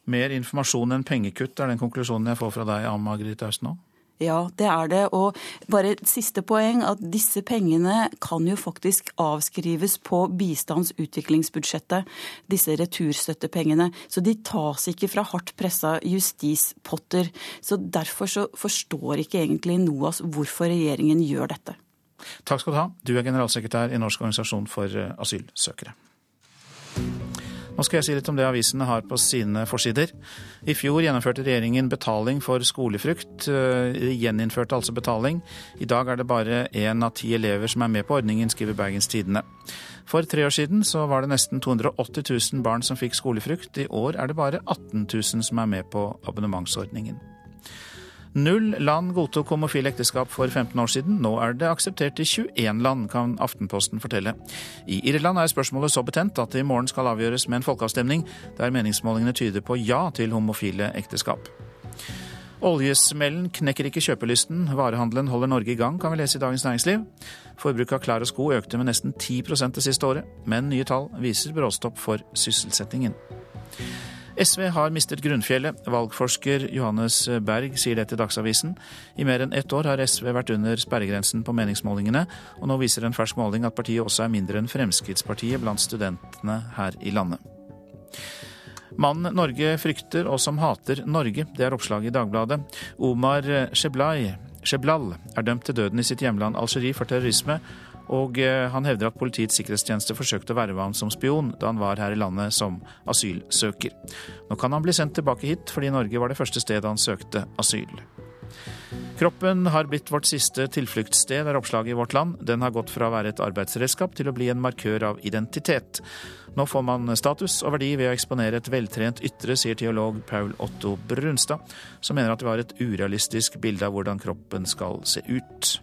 Mer informasjon enn pengekutt, er den konklusjonen jeg får fra deg, Ann Margrethe Austen Ja, det er det. Og bare et siste poeng, at disse pengene kan jo faktisk avskrives på bistandsutviklingsbudsjettet, disse returstøttepengene. Så de tas ikke fra hardt pressa justispotter. Så derfor så forstår ikke egentlig NOAS hvorfor regjeringen gjør dette. Takk skal du ha. Du er generalsekretær i Norsk organisasjon for asylsøkere. Nå skal jeg si litt om det avisene har på sine forsider. I fjor gjennomførte regjeringen betaling for skolefrukt. De eh, gjeninnførte altså betaling. I dag er det bare én av ti elever som er med på ordningen, skriver Bergens Tidende. For tre år siden så var det nesten 280 000 barn som fikk skolefrukt. I år er det bare 18 000 som er med på abonnementsordningen. Null land godtok homofile ekteskap for 15 år siden. Nå er det akseptert i 21 land, kan Aftenposten fortelle. I Irland er spørsmålet så betent at det i morgen skal avgjøres med en folkeavstemning, der meningsmålingene tyder på ja til homofile ekteskap. Oljesmellen knekker ikke kjøpelysten. Varehandelen holder Norge i gang, kan vi lese i Dagens Næringsliv. Forbruket av klær og sko økte med nesten 10% det siste året, men nye tall viser bråstopp for sysselsettingen. SV har mistet grunnfjellet. Valgforsker Johannes Berg sier det til Dagsavisen. I mer enn ett år har SV vært under sperregrensen på meningsmålingene, og nå viser en fersk måling at partiet også er mindre enn Fremskrittspartiet blant studentene her i landet. Mannen Norge frykter og som hater Norge, det er oppslaget i Dagbladet. Omar Sheblal er dømt til døden i sitt hjemland Algerie for terrorisme og eh, han hevder at Politiets sikkerhetstjeneste forsøkte å verve ham som spion da han var her i landet som asylsøker. Nå kan han bli sendt tilbake hit, fordi Norge var det første stedet han søkte asyl. Kroppen har blitt vårt siste tilfluktssted, er oppslaget i Vårt Land. Den har gått fra å være et arbeidsredskap til å bli en markør av identitet. Nå får man status og verdi ved å eksponere et veltrent ytre, sier teolog Paul Otto Brunstad, som mener at vi har et urealistisk bilde av hvordan kroppen skal se ut.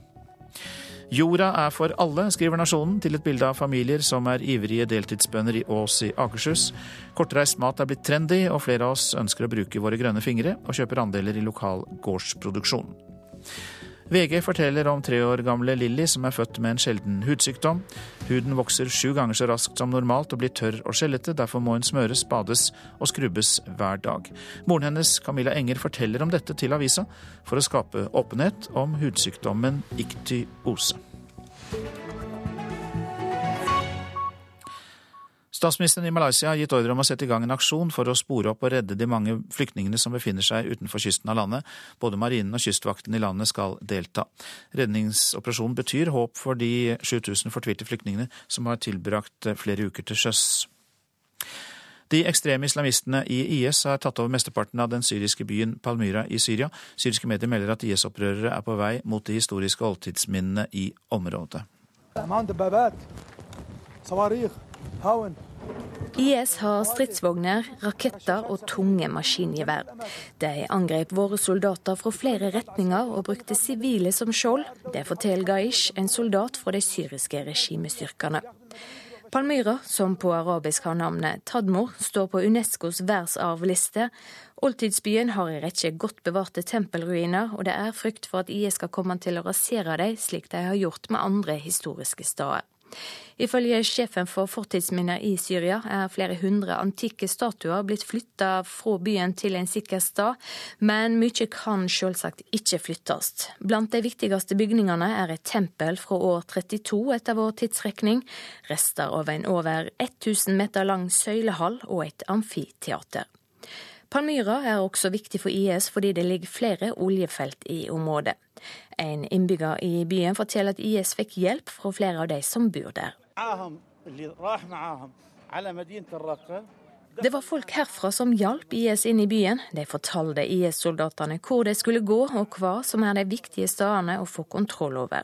Jorda er for alle, skriver Nasjonen til et bilde av familier som er ivrige deltidsbønder i Ås i Akershus. Kortreist mat er blitt trendy, og flere av oss ønsker å bruke våre grønne fingre og kjøper andeler i lokal gårdsproduksjon. VG forteller om tre år gamle Lilly som er født med en sjelden hudsykdom. Huden vokser sju ganger så raskt som normalt og blir tørr og skjellete. Derfor må hun smøres, bades og skrubbes hver dag. Moren hennes, Camilla Enger, forteller om dette til avisa for å skape åpenhet om hudsykdommen iktyose. Statsministeren i Malaysia har gitt ordre om å sette i gang en aksjon for å spore opp og redde de mange flyktningene som befinner seg utenfor kysten av landet. Både marinen og kystvakten i landet skal delta. Redningsoperasjonen betyr håp for de 7000 fortvilte flyktningene som har tilbrakt flere uker til sjøs. De ekstreme islamistene i IS har tatt over mesteparten av den syriske byen Palmyra i Syria. Syriske medier melder at IS-opprørere er på vei mot de historiske oldtidsminnene i området. IS har stridsvogner, raketter og tunge maskingevær. De angrep våre soldater fra flere retninger og brukte sivile som skjold. Det forteller Gaish, en soldat fra de syriske regimestyrkene. Palmyra, som på arabisk har navnet Tadmor, står på Unescos verdensarvliste. Oldtidsbyen har en rekke godt bevarte tempelruiner, og det er frykt for at IS skal komme til å rasere dem, slik de har gjort med andre historiske steder. Ifølge sjefen for fortidsminner i Syria er flere hundre antikke statuer blitt flytta fra byen til en sikker stad, men mye kan selvsagt ikke flyttes. Blant de viktigste bygningene er et tempel fra år 32 etter vår tidsrekning, rester av en over 1000 meter lang søylehall og et amfiteater. Palmyra er også viktig for IS fordi det ligger flere oljefelt i området. En innbygger i byen forteller at IS fikk hjelp fra flere av de som bor der. Det var folk herfra som hjalp IS inn i byen. De fortalte IS-soldatene hvor de skulle gå og hva som er de viktige stedene å få kontroll over.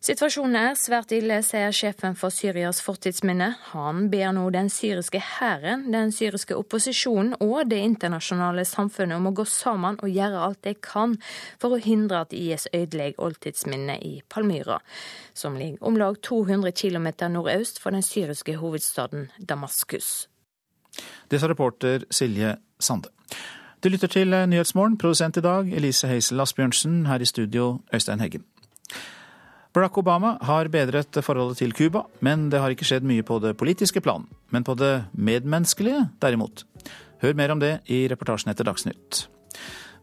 Situasjonen er svært ille, sier sjefen for Syrias fortidsminne. Han ber nå den syriske hæren, den syriske opposisjonen og det internasjonale samfunnet om å gå sammen og gjøre alt de kan for å hindre at IS ødelegger oldtidsminnet i Palmyra, som ligger om lag 200 km nordøst for den syriske hovedstaden Damaskus. Det sa reporter Silje Sande. Du lytter til Nyhetsmorgen, produsent i dag Elise Heisel Asbjørnsen, her i studio Øystein Heggen. Barack Obama har bedret forholdet til Cuba, men det har ikke skjedd mye på det politiske plan. Men på det medmenneskelige, derimot. Hør mer om det i reportasjen etter Dagsnytt.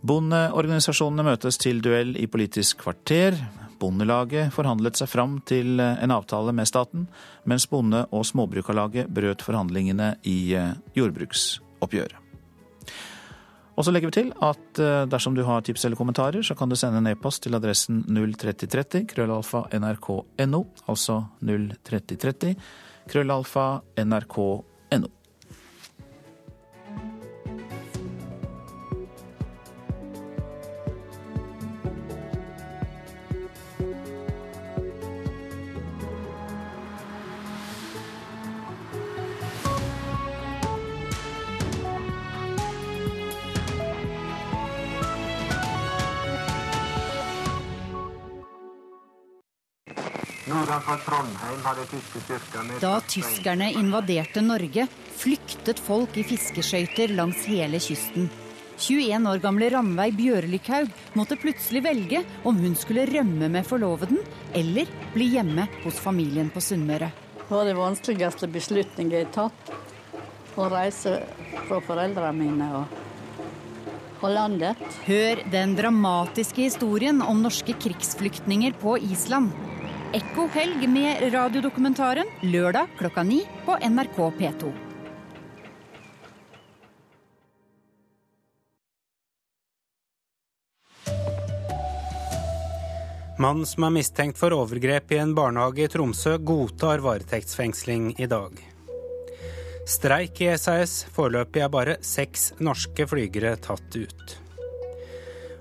Bondeorganisasjonene møtes til duell i Politisk kvarter. Bondelaget forhandlet seg fram til en avtale med staten, mens Bonde- og Småbrukarlaget brøt forhandlingene i jordbruksoppgjøret. Og så legger vi til at eh, dersom du har tips eller kommentarer, så kan du sende en e-post til adressen 03030 krøllalfa nrk.no, altså 03030 krøllalfa nrk.no. Da tyskerne invaderte Norge, flyktet folk i fiskeskøyter langs hele kysten. 21 år gamle Ranveig Bjørlikhaug måtte plutselig velge om hun skulle rømme med forloveden eller bli hjemme hos familien på Sunnmøre. Det var den vanskeligste beslutningen jeg har tatt. Å reise fra foreldrene mine og, og landet. Hør den dramatiske historien om norske krigsflyktninger på Island. Ekko helg med radiodokumentaren lørdag klokka ni på NRK P2. Mannen som er mistenkt for overgrep i en barnehage i Tromsø, godtar varetektsfengsling i dag. Streik i SAS. Foreløpig er bare seks norske flygere tatt ut.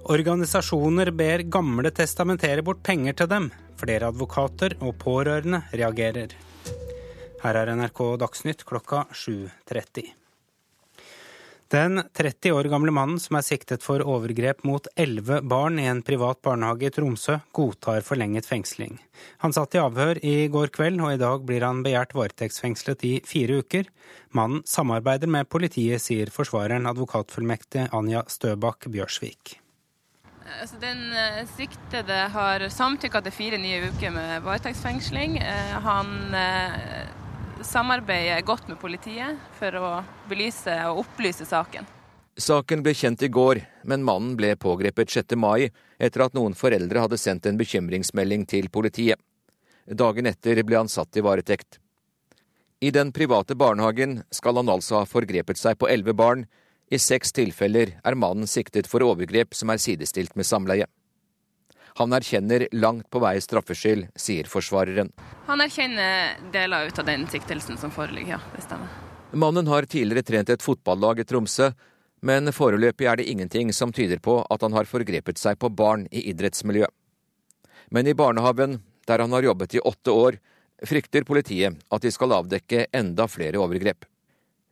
Organisasjoner ber gamle testamentere bort penger til dem. Flere advokater og pårørende reagerer. Her er NRK Dagsnytt klokka 7.30. Den 30 år gamle mannen som er siktet for overgrep mot elleve barn i en privat barnehage i Tromsø, godtar forlenget fengsling. Han satt i avhør i går kveld, og i dag blir han begjært varetektsfengslet i fire uker. Mannen samarbeider med politiet, sier forsvareren advokatfullmektig Anja Støbakk Bjørsvik. Altså, den uh, siktede har samtykka til fire nye uker med varetektsfengsling. Uh, han samarbeider godt med politiet for å belyse og opplyse saken. Saken ble kjent i går, men mannen ble pågrepet 6. mai etter at noen foreldre hadde sendt en bekymringsmelding til politiet. Dagen etter ble han satt i varetekt. I den private barnehagen skal han altså ha forgrepet seg på elleve barn, i seks tilfeller er mannen siktet for overgrep som er sidestilt med samleie. Han erkjenner langt på vei straffskyld, sier forsvareren. Han erkjenner deler ut av den siktelsen som foreligger, ja. Det stemmer. Mannen har tidligere trent et fotballag i Tromsø, men foreløpig er det ingenting som tyder på at han har forgrepet seg på barn i idrettsmiljø. Men i barnehagen, der han har jobbet i åtte år, frykter politiet at de skal avdekke enda flere overgrep.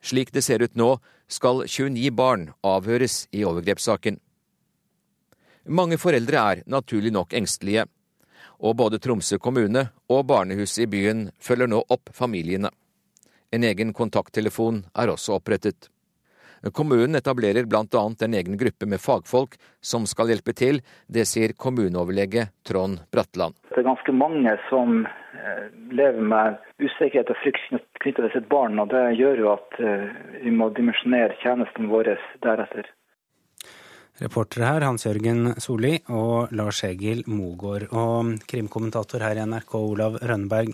Slik det ser ut nå, skal 29 barn avhøres i overgrepssaken. Mange foreldre er naturlig nok engstelige, og både Tromsø kommune og barnehuset i byen følger nå opp familiene. En egen kontakttelefon er også opprettet. Kommunen etablerer bl.a. en egen gruppe med fagfolk som skal hjelpe til. Det sier kommuneoverlege Trond Bratland. Det er ganske mange som lever med usikkerhet og frykt knyttet til sitt barn. og Det gjør jo at vi må dimensjonere tjenesten vår deretter. Reportere her Hans Jørgen Solli og Lars Egil Mogård. Og krimkommentator her i NRK Olav Rønneberg.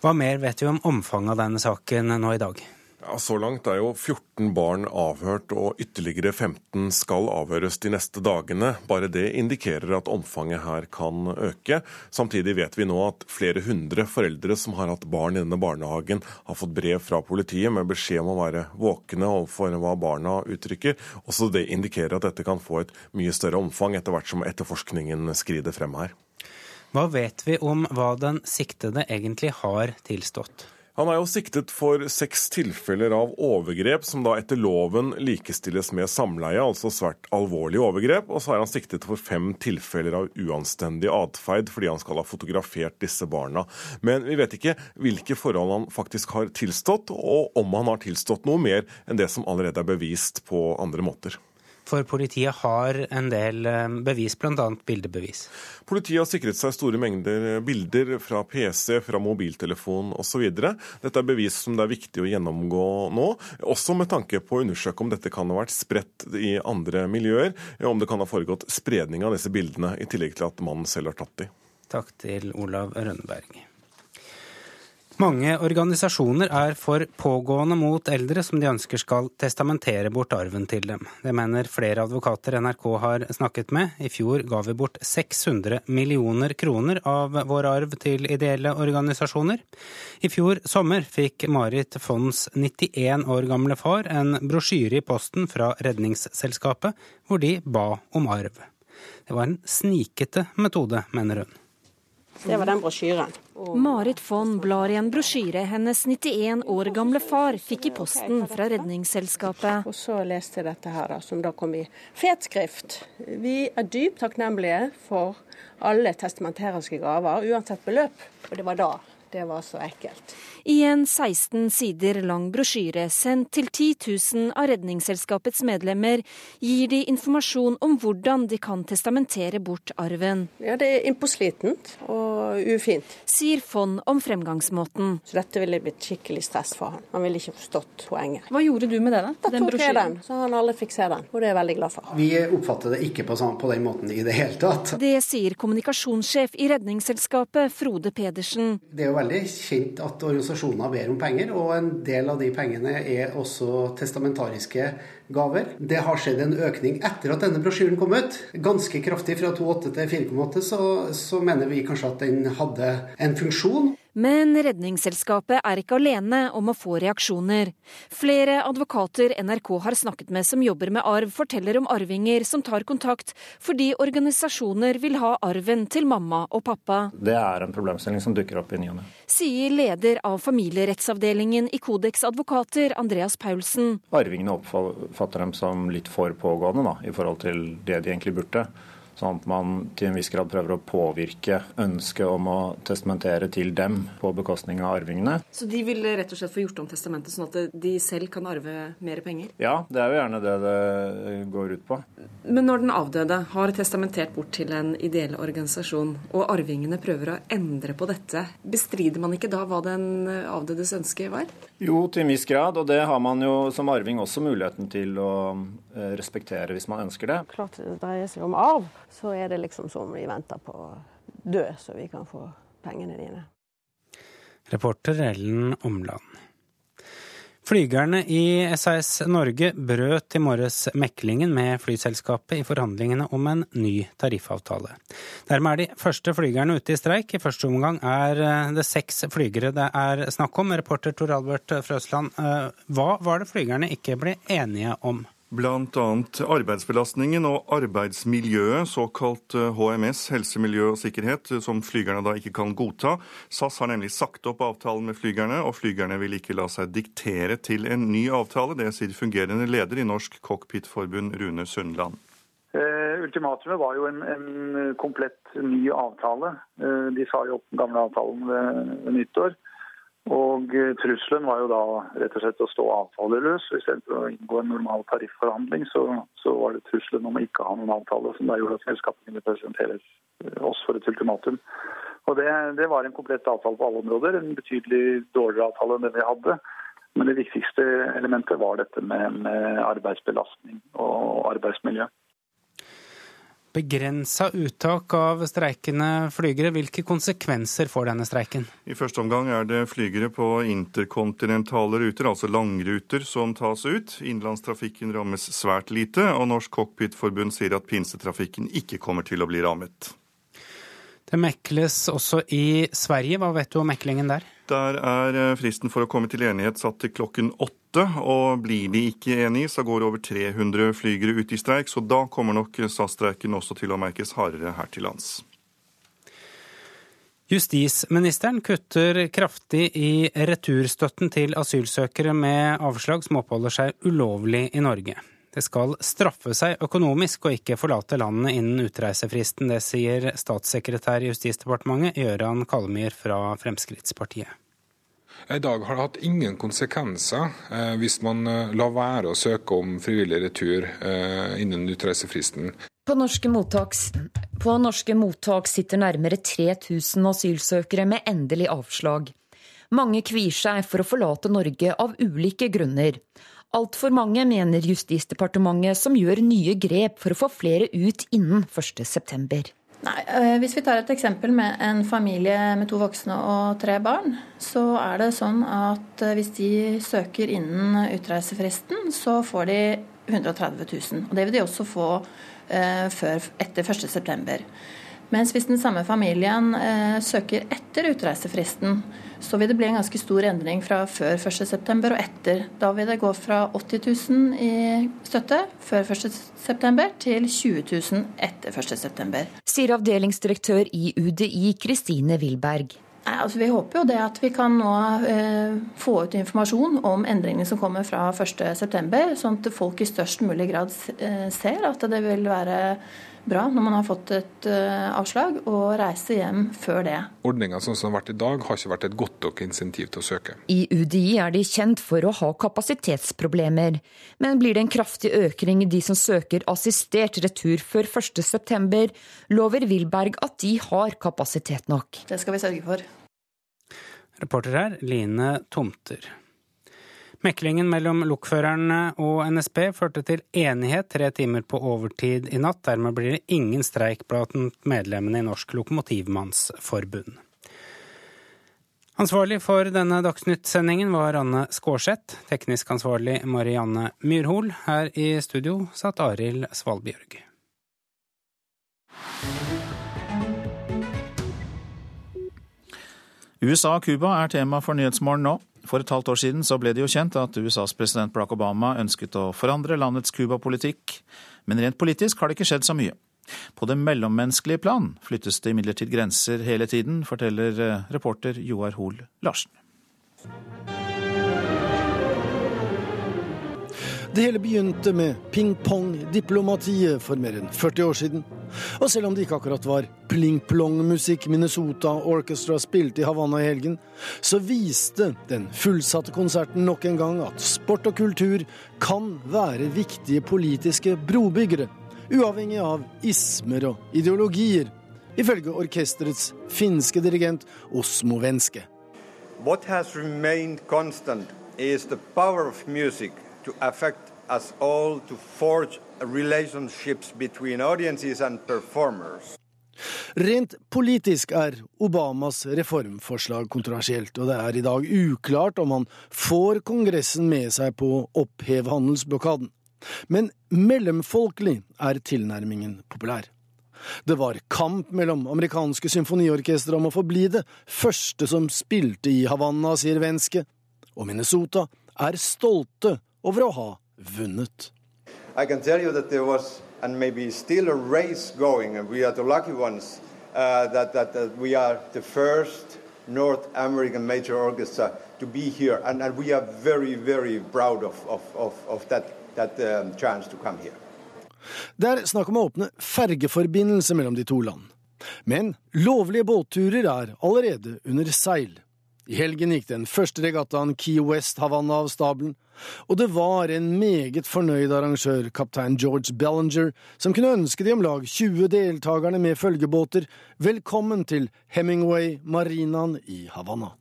Hva mer vet vi om omfanget av denne saken nå i dag? Ja, Så langt er jo 14 barn avhørt, og ytterligere 15 skal avhøres de neste dagene. Bare det indikerer at omfanget her kan øke. Samtidig vet vi nå at flere hundre foreldre som har hatt barn i denne barnehagen, har fått brev fra politiet med beskjed om å være våkne overfor hva barna uttrykker. Også det indikerer at dette kan få et mye større omfang etter hvert som etterforskningen skrider frem her. Hva vet vi om hva den siktede egentlig har tilstått? Han er jo siktet for seks tilfeller av overgrep, som da etter loven likestilles med samleie, altså svært alvorlige overgrep. Og så er han siktet for fem tilfeller av uanstendig atferd, fordi han skal ha fotografert disse barna. Men vi vet ikke hvilke forhold han faktisk har tilstått, og om han har tilstått noe mer enn det som allerede er bevist på andre måter. For politiet har en del eh, bevis, bl.a. bildebevis. Politiet har sikret seg store mengder bilder fra PC, fra mobiltelefon osv. Dette er bevis som det er viktig å gjennomgå nå, også med tanke på å undersøke om dette kan ha vært spredt i andre miljøer, om det kan ha foregått spredning av disse bildene, i tillegg til at mannen selv har tatt de. Takk til Olav Rønneberg. Mange organisasjoner er for pågående mot eldre som de ønsker skal testamentere bort arven til dem. Det mener flere advokater NRK har snakket med. I fjor ga vi bort 600 millioner kroner av vår arv til ideelle organisasjoner. I fjor sommer fikk Marit Fonds 91 år gamle far en brosjyre i posten fra Redningsselskapet hvor de ba om arv. Det var en snikete metode, mener hun. Det var den brosjyren. Marit von blar i en brosjyre hennes 91 år gamle far fikk i posten fra Redningsselskapet. Og så leste jeg dette her, da, som da kom i fet skrift. Vi er dypt takknemlige for alle testamenteriske gaver, uansett beløp. Og det var da det var så ekkelt. I en 16 sider lang brosjyre sendt til 10 000 av Redningsselskapets medlemmer, gir de informasjon om hvordan de kan testamentere bort arven. Ja, Det er innpåslitent og ufint. Sier Fonn om fremgangsmåten. Så dette ville blitt skikkelig stress for han. Han ville ikke forstått poenget. Hva gjorde du med det, da? Da tok jeg den, så han alle fikk se den. Og det er jeg veldig glad for. Vi oppfatter det ikke på, på den måten i det hele tatt. Det sier kommunikasjonssjef i Redningsselskapet, Frode Pedersen. Det er jo veldig kjent at organisasjoner ber om penger, og en del av de pengene er også testamentariske gaver. Det har skjedd en økning etter at denne brosjyren kom ut. Ganske kraftig, fra 2,8 til 4,8, så, så mener vi kanskje at den hadde en funksjon. Men Redningsselskapet er ikke alene om å få reaksjoner. Flere advokater NRK har snakket med som jobber med arv, forteller om arvinger som tar kontakt fordi organisasjoner vil ha arven til mamma og pappa. Det er en problemstilling som dukker opp i ny og ne. Sier leder av familierettsavdelingen i Kodeks advokater, Andreas Paulsen. Arvingene oppfatter dem som litt for pågående da, i forhold til det de egentlig burde. Sånn at man til en viss grad prøver å påvirke ønsket om å testamentere til dem på bekostning av arvingene. Så de vil rett og slett få gjort om testamentet sånn at de selv kan arve mer penger? Ja, det er jo gjerne det det går ut på. Men når den avdøde har testamentert bort til en ideell organisasjon, og arvingene prøver å endre på dette, bestrider man ikke da hva den avdødes ønske var? Jo, til en viss grad, og det har man jo som arving også muligheten til å respektere hvis man ønsker det. Klart det dreier seg om arv så er det liksom som vi venter på å dø, så vi kan få pengene dine. Reporter Ellen Omland. Flygerne i SAS Norge brøt i morges meklingen med flyselskapet i forhandlingene om en ny tariffavtale. Dermed er de første flygerne ute i streik. I første omgang er det seks flygere det er snakk om. Reporter Tor Albert Frøsland, hva var det flygerne ikke ble enige om? Bl.a. arbeidsbelastningen og arbeidsmiljøet, såkalt HMS, helse, miljø og sikkerhet, som flygerne da ikke kan godta. SAS har nemlig sagt opp avtalen med flygerne, og flygerne vil ikke la seg diktere til en ny avtale. Det sier fungerende leder i Norsk Cockpitforbund, Rune Sundland. Uh, ultimatumet var jo en, en, komplett ny avtale. Uh, de sa jo opp den gamle avtalen ved, ved nyttår. Og trusselen var jo da rett og slett å stå avtaleløs. Istedenfor å inngå en normal tarifforhandling, så, så, var det trusselen om å ikke ha noen avtale som da gjorde at selskapet kunne presentere oss for et ultimatum. Og det, det, var en komplett avtale på alle områder. En betydelig dårligere avtale enn den vi hadde. Men det viktigste elementet var dette med, med arbeidsbelastning og arbeidsmiljø. Begrensa uttak av streikende flygere. Hvilke konsekvenser får denne streiken? I første omgang er det flygere på interkontinentale ruter, altså langruter, som tas ut. Innenlandstrafikken rammes svært lite, og Norsk Cockpitforbund sier at pinsetrafikken ikke kommer til å bli rammet. Det mekles også i Sverige. Hva vet du om meklingen der? Der er eh, fristen for å komme til enighet satt til klokken åtte. Og blir de ikke enige, så går over 300 flygere ut i streik. Så da kommer nok SAS-streiken også til å merkes hardere her til lands. Justisministeren kutter kraftig i returstøtten til asylsøkere med avslag som oppholder seg ulovlig i Norge. Det skal straffe seg økonomisk å ikke forlate landet innen utreisefristen. Det sier statssekretær i Justisdepartementet Gøran Kalmyr fra Fremskrittspartiet. I dag har det hatt ingen konsekvenser eh, hvis man eh, lar være å søke om frivillig retur eh, innen utreisefristen. På norske, mottaks, på norske mottak sitter nærmere 3000 asylsøkere med endelig avslag. Mange kvier seg for å forlate Norge av ulike grunner. Altfor mange mener Justisdepartementet, som gjør nye grep for å få flere ut innen 1.9. Nei, eh, Hvis vi tar et eksempel med en familie med to voksne og tre barn, så er det sånn at eh, hvis de søker innen utreisefristen, så får de 130 000. Og det vil de også få eh, før, etter 1.9. Mens hvis den samme familien eh, søker etter utreisefristen, så vil det bli en ganske stor endring fra før 1.9. og etter. Da vil det gå fra 80 000 i støtte før 1.9. til 20 000 etter 1.9. Sier avdelingsdirektør i UDI Kristine Wilberg. Nei, altså Vi håper jo det at vi kan nå eh, få ut informasjon om endringene som kommer fra 1.9., sånn at folk i størst mulig grad eh, ser at det vil være bra når man har fått et uh, avslag, og reise hjem før det. Ordninga sånn som den har vært i dag, har ikke vært et godt nok insentiv til å søke. I UDI er de kjent for å ha kapasitetsproblemer, men blir det en kraftig økning i de som søker assistert retur før 1.9, lover Wilberg at de har kapasitet nok. Det skal vi sørge for. Reporter her, Line Tomter. Meklingen mellom lokførerne og NSB førte til enighet tre timer på overtid i natt. Dermed blir det ingen streik blant medlemmene i Norsk Lokomotivmannsforbund. Ansvarlig for denne Dagsnytt-sendingen var Anne Skårseth. Teknisk ansvarlig Marianne Myrhol. Her i studio satt Arild Svalbjørg. USA og Cuba er tema for Nyhetsmorgen nå. For et halvt år siden så ble det jo kjent at USAs president Barack Obama ønsket å forandre landets Cuba-politikk, men rent politisk har det ikke skjedd så mye. På det mellommenneskelige plan flyttes det imidlertid grenser hele tiden, forteller eh, reporter Joar Hoel Larsen. Det hele begynte med ping-pong-diplomatiet for mer enn 40 år siden. Og selv om det ikke akkurat var pling-plong-musikk Minnesota Orchestra spilte i Havanna i helgen, så viste den fullsatte konserten nok en gang at sport og kultur kan være viktige politiske brobyggere, uavhengig av ismer og ideologier, ifølge orkesterets finske dirigent Osmo Venske. What has remained constant is the power of music to affect us all to forge relationships between audiences and performers. Rent politisk er Obamas reformforslag kontroversielt, og det er i dag uklart om han får Kongressen med seg på å oppheve handelsblokaden. Men mellomfolkelig er tilnærmingen populær. Det var kamp mellom amerikanske symfoniorkestre om å forbli det første som spilte i Havanna, sier Venske, og Minnesota er stolte over å ha vunnet. I can tell you that there was and maybe still a race going, and we are the lucky ones uh, that, that, that, we are the first North American major orchestra to be here, and, and we are very, very proud of, of, of, of that, that um, chance to come here. Det er snakk om å åpne fergeforbindelse mellom de to land. Men lovlige båtturer er allerede under seil. I helgen gikk den første regattaen Key West Havanna av stabelen, og det var en meget fornøyd arrangør, kaptein George Bellinger, som kunne ønske de om lag 20 deltakerne med følgebåter velkommen til Hemingway Marinaen i Havanna.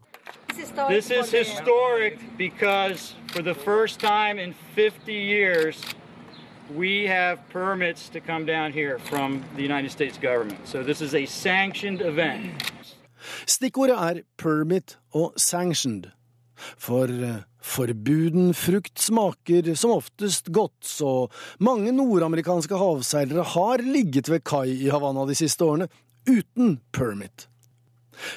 This is historic because for the first time in 50 years, we have permits to come down here from the United States government. So this is a sanctioned event. Stikkordet er permit og sanctioned. For eh, forbuden frukt smaker som oftest godt, så mange nordamerikanske havseilere har ligget ved kai i Havanna de siste årene uten permit.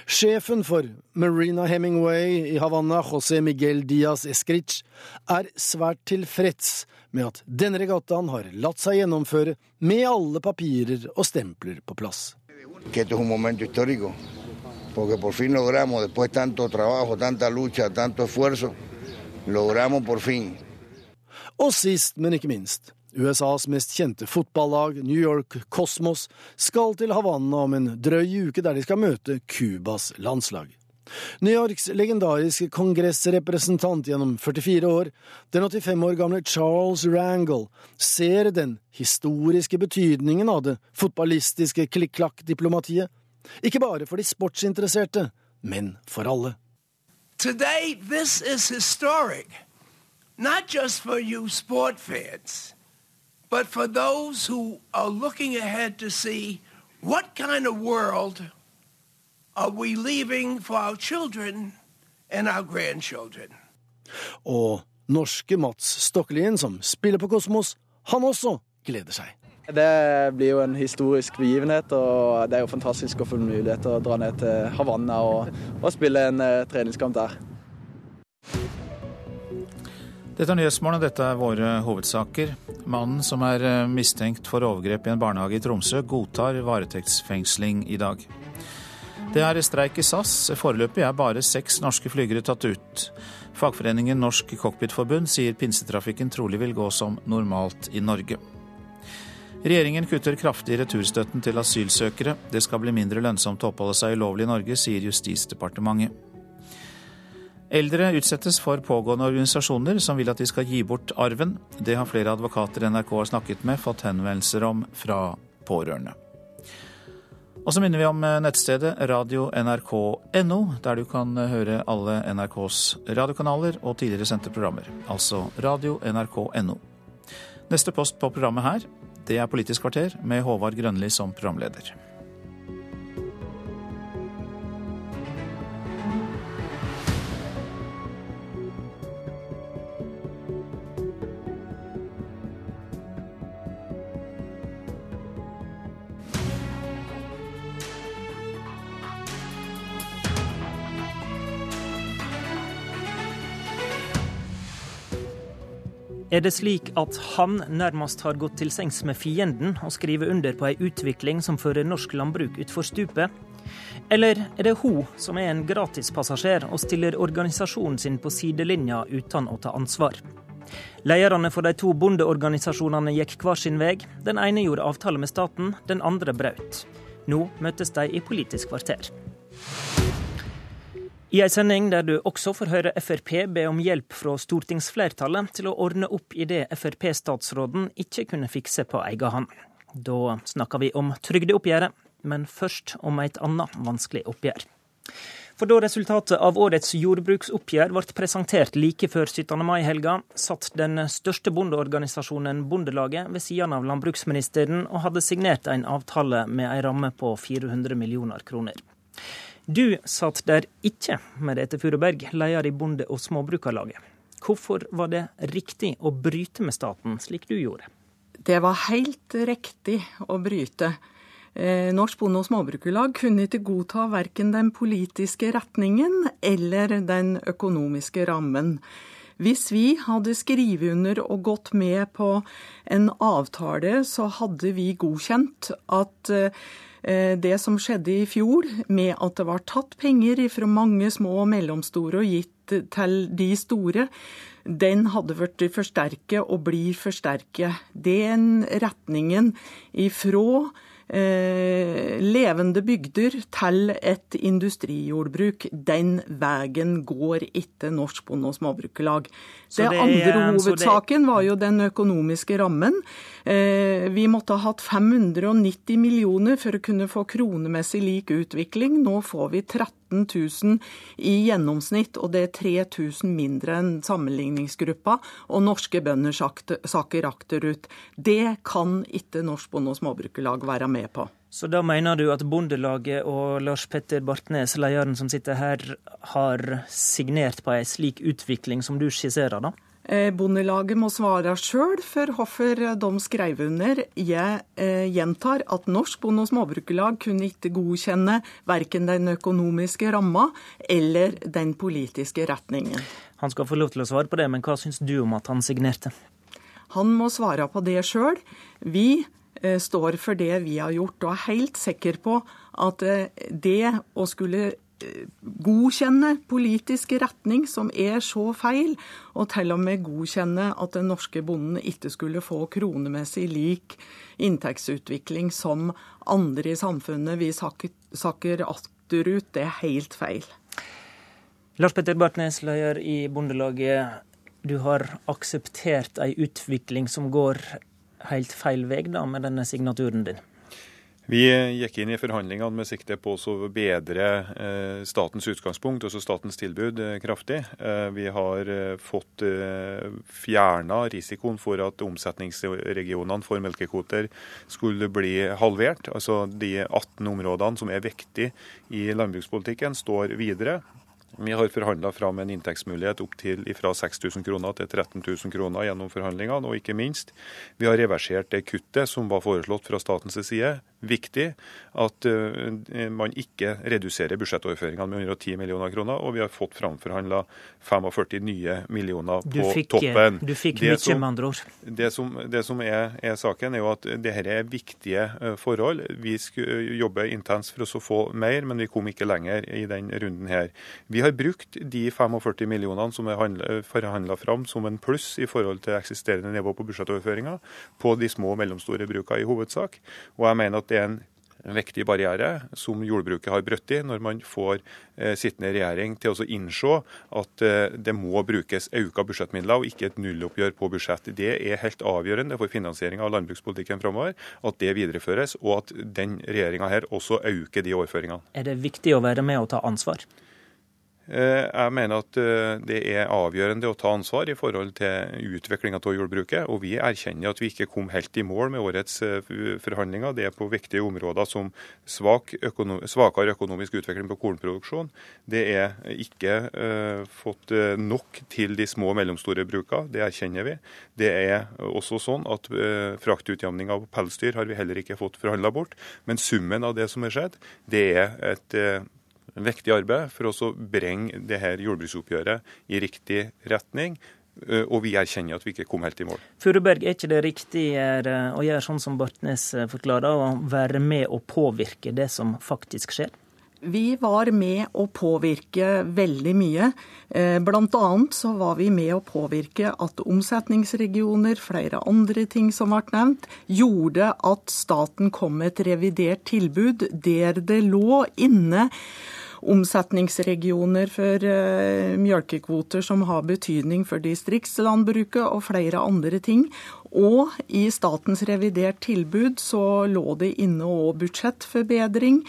Sjefen for Marina Hemingway i Havanna, José Miguel Diaz Escrich, er svært tilfreds med at denne regattaen har latt seg gjennomføre med alle papirer og stempler på plass. Que esto es un momento porque por fin logramos, después tanto trabajo, tanta lucha, tanto esfuerzo, logramos por fin. Og sist, men ikke minst, USAs mest kjente fotballag, New York Cosmos, skal til Havanna om en drøy uke der de skal møte Cubas landslag. New Yorks legendariske kongressrepresentant gjennom 44 år, den 85 år gamle Charles Rangel, ser den historiske betydningen av det fotballistiske klikk-klakk-diplomatiet. Ikke bare for de sportsinteresserte, men for alle. Today, this is historic, not just for you sport fans, but for those who are looking ahead to see what kind of world are we leaving for our children and our grandchildren. Og norske Mats Stokkelien, som spiller på Kosmos, han også gleder seg. Det blir jo en historisk begivenhet, og det er jo fantastisk å få mulighet til å dra ned til Havanna og, og spille en uh, treningskamp der. Dette er Nyhetsmorgen, og dette er våre hovedsaker. Mannen som er eh, mistenkt for overgrep i en barnehage i Tromsø, godtar varetektsfengsling i dag. Det er streik i SAS. Foreløpig er bare seks norske flygere tatt ut. Fagforeningen Norsk Cockpitforbund sier pinsetrafikken trolig vil gå som normalt i Norge. Regjeringen kutter kraftig returstøtten til asylsøkere. Det skal bli mindre lønnsomt å oppholde seg ulovlig i Norge, sier Justisdepartementet. Eldre utsettes for pågående organisasjoner som vil at de skal gi bort arven. Det har flere advokater NRK har snakket med, fått henvendelser om fra pårørende. Og så minner vi om nettstedet radio.nrk.no, der du kan høre alle NRKs radiokanaler og tidligere sendte programmer. Altså radio.nrk.no. Neste post på programmet her, det er Politisk kvarter med Håvard Grønli som programleder. Er det slik at han nærmest har gått til sengs med fienden og skriver under på ei utvikling som fører norsk landbruk utfor stupet? Eller er det hun som er en gratispassasjer og stiller organisasjonen sin på sidelinja uten å ta ansvar? Lederne for de to bondeorganisasjonene gikk hver sin vei. Den ene gjorde avtale med staten, den andre brøt. Nå møtes de i Politisk kvarter. I ei sending der du også får høre Frp be om hjelp fra stortingsflertallet til å ordne opp i det Frp-statsråden ikke kunne fikse på egen hånd. Da snakker vi om trygdeoppgjøret, men først om et annet vanskelig oppgjør. For da resultatet av årets jordbruksoppgjør ble presentert like før 17. mai-helga, satt den største bondeorganisasjonen Bondelaget ved siden av landbruksministeren og hadde signert en avtale med en ramme på 400 millioner kroner. Du satt der ikke, Merete Furuberg, leder i Bonde- og Småbrukarlaget. Hvorfor var det riktig å bryte med staten, slik du gjorde? Det var helt riktig å bryte. Eh, Norsk Bonde- og Småbrukerlag kunne ikke godta verken den politiske retningen eller den økonomiske rammen. Hvis vi hadde skrevet under og gått med på en avtale, så hadde vi godkjent at eh, det som skjedde i fjor, med at det var tatt penger fra mange små og mellomstore og gitt til de store, den hadde blitt forsterket og blir forsterket. Den retningen ifra eh, levende bygder til et industrijordbruk. Den veien går ikke Norsk Bonde- og Småbrukerlag. Det, det andre hovedsaken var jo den økonomiske rammen. Eh, vi måtte ha hatt 590 millioner for å kunne få kronemessig lik utvikling. Nå får vi 13 000 i gjennomsnitt, og det er 3000 mindre enn sammenligningsgruppa. Og norske bønder sakker akterut. Det kan ikke Norsk Bonde- og Småbrukerlag være med på. Så da mener du at Bondelaget og Lars Petter Bartnes, lederen som sitter her, har signert på ei slik utvikling som du skisserer, da? Eh, Bondelaget må svare sjøl for hvorfor de skrev under. Jeg eh, gjentar at Norsk Bonde- og Småbrukerlag kunne ikke godkjenne verken den økonomiske ramma eller den politiske retningen. Han skal få lov til å svare på det, men hva syns du om at han signerte? Han må svare på det sjøl. Vi Eh, står for det vi har gjort, og er helt sikker på at det å skulle godkjenne politisk retning som er så feil, og til og med godkjenne at den norske bonden ikke skulle få kronemessig lik inntektsutvikling som andre i samfunnet vi sakker, sakker akterut, det er helt feil. Lars Petter Bartnes, leder i Bondelaget. Du har akseptert ei utvikling som går helt feil vei da, med denne signaturen din? Vi gikk inn i forhandlingene med sikte på å bedre eh, statens utgangspunkt, altså statens tilbud, eh, kraftig. Eh, vi har fått fjerna risikoen for at omsetningsregionene for melkekvoter skulle bli halvert. Altså de 18 områdene som er viktige i landbrukspolitikken, står videre. Vi har forhandla fram en inntektsmulighet opp til fra 6000 kroner til 13 000 kroner gjennom forhandlingene. Og ikke minst, vi har reversert det kuttet som var foreslått fra statens side viktig at uh, man ikke reduserer budsjettoverføringene med 110 millioner kroner, og vi har fått framforhandla 45 nye millioner på fikk, toppen. Du fikk mye, med andre ord. Det som, det som er, er, saken, er jo at dette er viktige uh, forhold. Vi jobber jobbe intenst for å få mer, men vi kom ikke lenger i den runden her. Vi har brukt de 45 millionene som er forhandla fram som en pluss i forhold til eksisterende nivå på budsjettoverføringer, på de små og mellomstore brukene i hovedsak. Og jeg mener at det er en viktig barriere som jordbruket har brøtt i, når man får eh, sittende regjering til å innse at eh, det må brukes økte budsjettmidler og ikke et nulloppgjør på budsjett. Det er helt avgjørende for finansieringa av landbrukspolitikken framover at det videreføres, og at den regjeringa her også øker de overføringene. Er det viktig å være med og ta ansvar? Eh, jeg mener at eh, det er avgjørende å ta ansvar i forhold til utviklinga av jordbruket. Og vi erkjenner at vi ikke kom helt i mål med årets eh, forhandlinger. Det er på viktige områder som svak økonom svakere økonomisk utvikling på kornproduksjon. Det er ikke uh, fått nok til de små og mellomstore brukene, det erkjenner vi. Det er også sånn at uh, fraktutjamning av pelsdyr har vi heller ikke fått forhandla bort. Men summen av det som har skjedd, det er et uh, viktig arbeid for å bringe det her jordbruksoppgjøret i riktig retning. Og vi erkjenner at vi ikke kom helt i mål. Furuberg, er ikke det riktig å gjøre sånn som Bartnes forklarer, å være med og påvirke det som faktisk skjer? Vi var med å påvirke veldig mye. Bl.a. så var vi med å påvirke at omsetningsregioner, flere andre ting som ble nevnt, gjorde at staten kom med et revidert tilbud der det lå inne omsetningsregioner for uh, mjølkekvoter som har betydning for distriktslandbruket og flere andre ting. Og i statens revidert tilbud så lå det inne òg budsjettforbedring,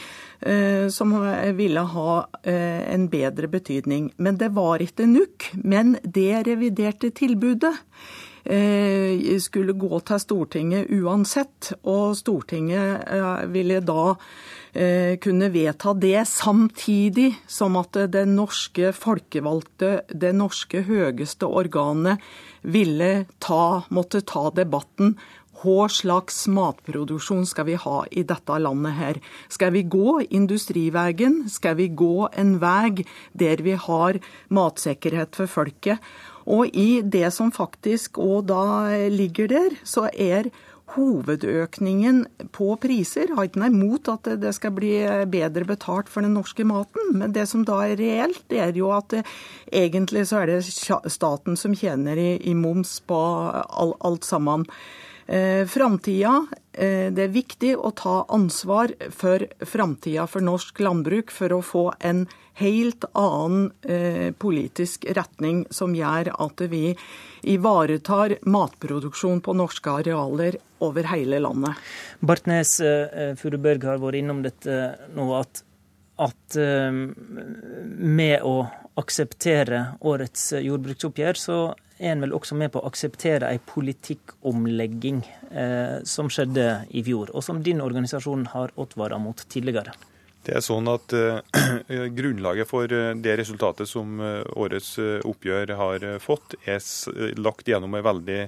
uh, som ville ha uh, en bedre betydning. Men det var ikke nok. Men det reviderte tilbudet skulle gå til Stortinget uansett, og Stortinget ville da Eh, kunne vedta det, samtidig som at det norske folkevalgte, det norske høyeste organet, ville ta, måtte ta debatten hva slags matproduksjon skal vi ha i dette landet her? Skal vi gå industriveien? Skal vi gå en vei der vi har matsikkerhet for folket? Og i det som faktisk òg da ligger der, så er hovedøkningen på priser. Har ikke noe imot at det skal bli bedre betalt for den norske maten, men det som da er reelt, det er jo at det, egentlig så er det staten som tjener i, i moms på all, alt sammen. Eh, framtida eh, Det er viktig å ta ansvar for framtida for norsk landbruk for å få en helt annen eh, politisk retning som gjør at vi ivaretar matproduksjon på norske arealer over hele landet. Bartnes eh, Furubørg har vært innom dette nå, at, at med å akseptere årets jordbruksoppgjør, så er en vel også med på å akseptere en politikkomlegging eh, som skjedde i fjor, og som din organisasjon har advart mot tidligere. Det er sånn at uh, Grunnlaget for eh, det resultatet som uh, årets oppgjør har fått, er lagt gjennom en veldig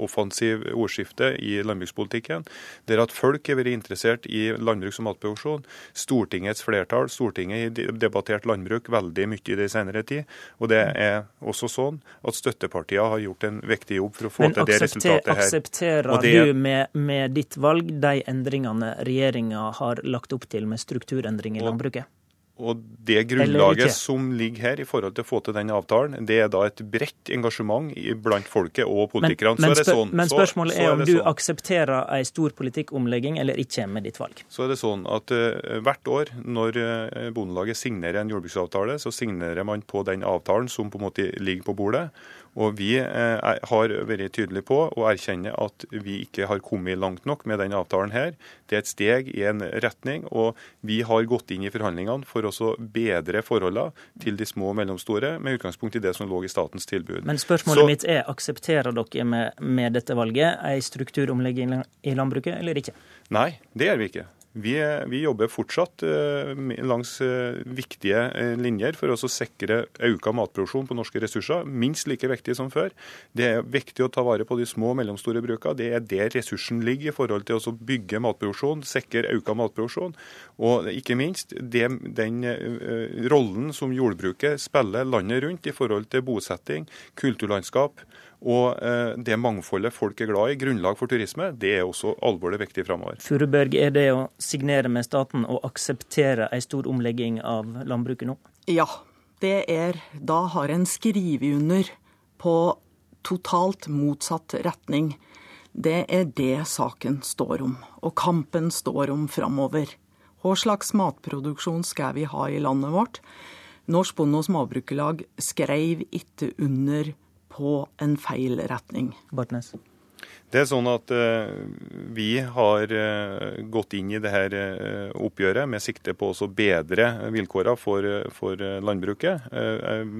offensiv ordskifte i landbrukspolitikken, der at folk har vært interessert i landbruks- og matproduksjon. Stortingets flertall, Stortinget har debattert landbruk veldig mye i det senere tid. Og det er også sånn at støttepartiene har gjort en viktig jobb for å få Men til det resultatet her. Men Aksepterer det... du med, med ditt valg de endringene regjeringa har lagt opp til med strukturendringer? Endring i landbruket? Og det grunnlaget som ligger her i forhold til å få til den avtalen, det er da et bredt engasjement blant folket og politikerne. Men, men, spør, sånn, men spørsmålet så, er, om du sånn. aksepterer en stor politikkomlegging eller ikke med ditt valg? Så er det sånn at uh, hvert år når uh, Bondelaget signerer en jordbruksavtale, så signerer man på den avtalen som på en måte ligger på bordet. Og Vi eh, har vært tydelige på å erkjenne at vi ikke har kommet langt nok med denne avtalen. her. Det er et steg i en retning, og vi har gått inn i forhandlingene for å bedre forholdene til de små og mellomstore, med utgangspunkt i det som lå i statens tilbud. Men spørsmålet Så, mitt er, aksepterer dere med, med dette valget en strukturomlegging i landbruket, eller ikke? Nei, det gjør vi ikke. Vi, vi, jobber fortsatt eh, langs eh, viktige eh, linjer for å sikre økt matproduksjon på norske ressurser, minst like viktig som før. Det er viktig å ta vare på de små og mellomstore brukene. Det er der ressursen ligger i forhold til å bygge matproduksjon, sikre økt matproduksjon. Og ikke minst det, den rollen som jordbruket spiller landet rundt i forhold til bosetting, kulturlandskap og eh, det mangfoldet folk er glad i, grunnlag for turisme, det er også alvorlig viktig framover. Furuberg, er det å signere med staten og akseptere en stor omlegging av landbruket nå? Ja, det er Da har en skrevet under på totalt motsatt retning. Det er det saken står om, og kampen står om framover. Hva slags matproduksjon skal vi ha i landet vårt? Norsk Bonde- og Småbrukerlag skrev ikke under på en feil retning. Bartnes. Det er sånn at uh, Vi har uh, gått inn i dette uh, oppgjøret med sikte på å bedre vilkårene for, for landbruket.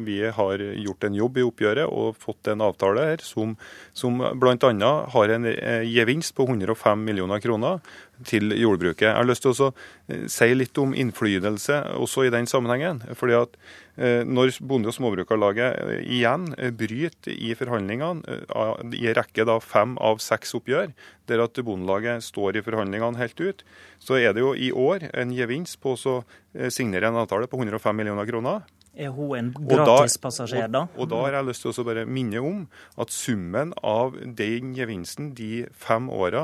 Vi har gjort en jobb i oppgjøret og fått en avtale her som, som bl.a. har en gevinst på 105 millioner kroner til jordbruket. Jeg har lyst til å eh, si litt om innflytelse også i den sammenhengen. fordi at eh, Når Bonde- og Småbrukarlaget eh, igjen bryter i forhandlingene i en rekke da fem av seks oppgjør, der at Bondelaget står i forhandlingene helt ut, så er det jo i år en gevinst på å signere en avtale på 105 millioner kroner. Er hun en gratispassasjer, da? Og, og, da har jeg lyst til å bare minne om at summen av den gevinsten de fem åra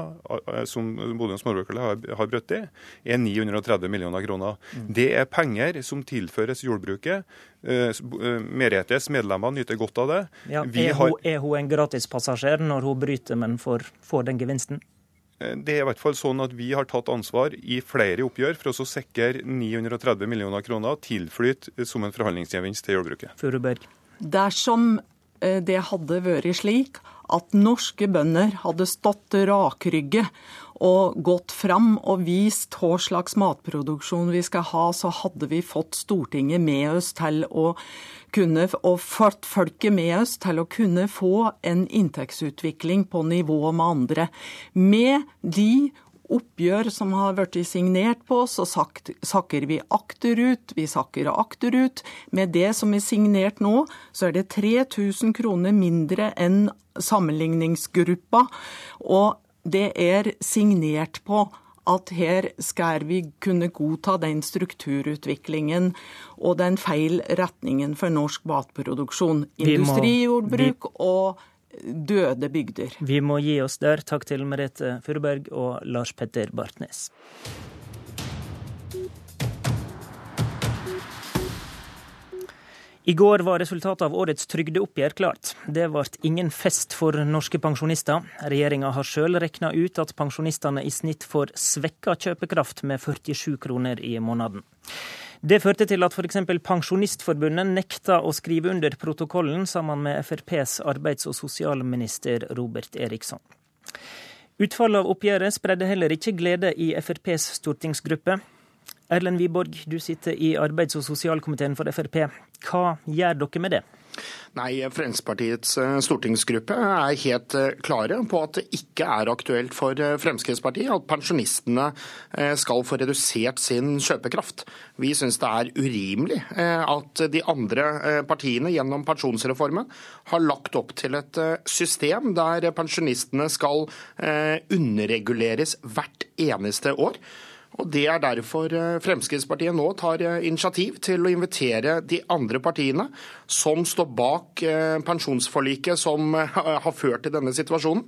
som Bodø småbrukerlag har, har brutt i, er 930 millioner kroner. Mm. Det er penger som tilføres jordbruket. Uh, Meretes medlemmer nyter godt av det. Ja, er, hun, er hun en gratispassasjer når hun bryter, men får, får den gevinsten? Det er i hvert fall sånn at Vi har tatt ansvar i flere oppgjør for å sikre 930 millioner kroner tilflyt som en forhandlingsgevinst til jordbruket. Furuberg. Dersom eh, det hadde vært slik at norske bønder hadde stått rakrygge og gått fram og vist hva slags matproduksjon vi skal ha, så hadde vi fått Stortinget med oss til å kunne, og fått folket med oss til å kunne få en inntektsutvikling på nivå med andre. Med de oppgjør som har blitt signert på, så sakker vi akterut. Vi sakker akterut. Med det som er signert nå, så er det 3000 kroner mindre enn sammenligningsgruppa. Og det er signert på at her skal vi kunne godta den strukturutviklingen og den feil retningen for norsk matproduksjon. Industrijordbruk og døde bygder. Vi må gi oss der. Takk til Merete Furuberg og Lars Petter Bartnes. I går var resultatet av årets trygdeoppgjør klart. Det ble ingen fest for norske pensjonister. Regjeringa har sjøl regna ut at pensjonistene i snitt får svekka kjøpekraft med 47 kroner i måneden. Det førte til at f.eks. Pensjonistforbundet nekta å skrive under protokollen sammen med FrPs arbeids- og sosialminister Robert Eriksson. Utfallet av oppgjøret spredde heller ikke glede i FrPs stortingsgruppe. Erlend Wiborg, du sitter i arbeids- og sosialkomiteen for Frp. Hva gjør dere med det? Nei, Fremskrittspartiets eh, stortingsgruppe er helt eh, klare på at det ikke er aktuelt for eh, Fremskrittspartiet at pensjonistene skal få redusert sin kjøpekraft. Vi syns det er urimelig at de andre partiene gjennom pensjonsreformen har lagt opp til et system der pensjonistene skal underreguleres hvert eneste år. Og Det er derfor eh, Fremskrittspartiet nå tar eh, initiativ til å invitere de andre partiene som står bak eh, pensjonsforliket som har ført til denne situasjonen.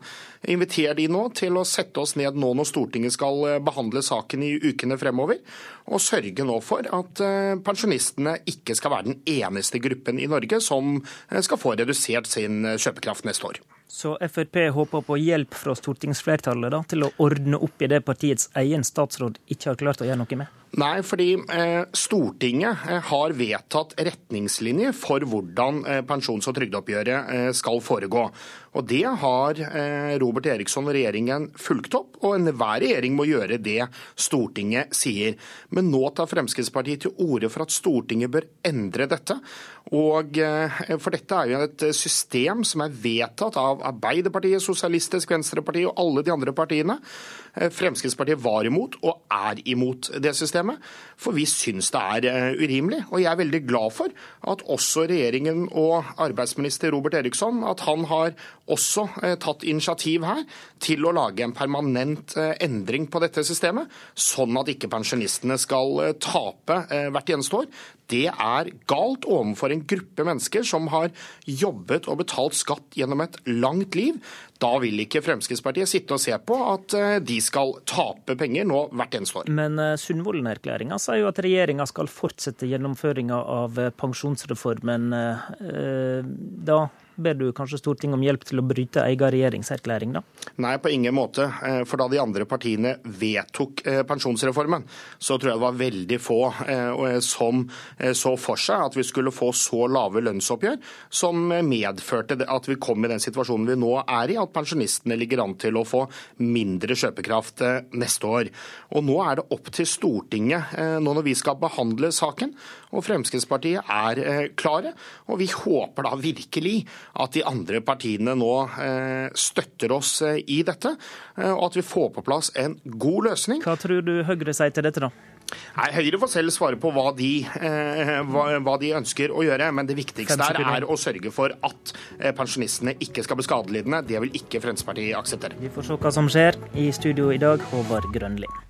Inviter de nå til å sette oss ned nå når Stortinget skal behandle saken i ukene fremover, og sørge nå for at pensjonistene ikke skal være den eneste gruppen i Norge som skal få redusert sin kjøpekraft neste år. Så Frp håper på hjelp fra stortingsflertallet da, til å ordne opp i det partiets egen statsråd ikke har klart å gjøre noe med? Nei, fordi eh, Stortinget eh, har vedtatt retningslinjer for hvordan eh, pensjons- og trygdeoppgjøret skal foregå. Og Det har Robert Eriksson og regjeringen fulgt opp, og enhver regjering må gjøre det Stortinget sier. Men nå tar Fremskrittspartiet til orde for at Stortinget bør endre dette. Og For dette er jo et system som er vedtatt av Arbeiderpartiet, Sosialistisk Venstreparti og alle de andre partiene. Fremskrittspartiet var imot og er imot det systemet. For vi syns det er eh, urimelig. Og jeg er veldig glad for at også regjeringen og arbeidsminister Robert Eriksson at han har også eh, tatt initiativ her til å lage en permanent eh, endring på dette systemet, sånn at ikke pensjonistene skal tape hvert eneste år. Det er galt overfor en gruppe mennesker som har jobbet og betalt skatt gjennom et langt liv. Da vil ikke Fremskrittspartiet sitte og se på at de skal tape penger nå hvert eneste år. Men Sundvolden-erklæringa sier jo at regjeringa skal fortsette gjennomføringa av pensjonsreformen. Da ber du kanskje Stortinget om hjelp til å bryte egen regjeringserklæring, da? Nei, på ingen måte. Eh, for da de andre partiene vedtok eh, pensjonsreformen, så tror jeg det var veldig få eh, som så for seg at vi skulle få så lave lønnsoppgjør, som medførte at vi kom i den situasjonen vi nå er i, at pensjonistene ligger an til å få mindre kjøpekraft neste år. Og nå er det opp til Stortinget, nå når vi skal behandle saken, og Fremskrittspartiet er klare. Og vi håper da virkelig at de andre partiene nå eh, støtter oss eh, i dette, eh, og at vi får på plass en god løsning. Hva tror du Høyre sier til dette, da? Nei, Høyre får selv svare på hva de, hva, hva de, ønsker å gjøre. Men det viktigste her er å sørge for at pensjonistene ikke skal bli skadelidende. Det vil ikke Fremskrittspartiet akseptere. Vi får se hva som skjer. I studio i dag, Håvard Grønli.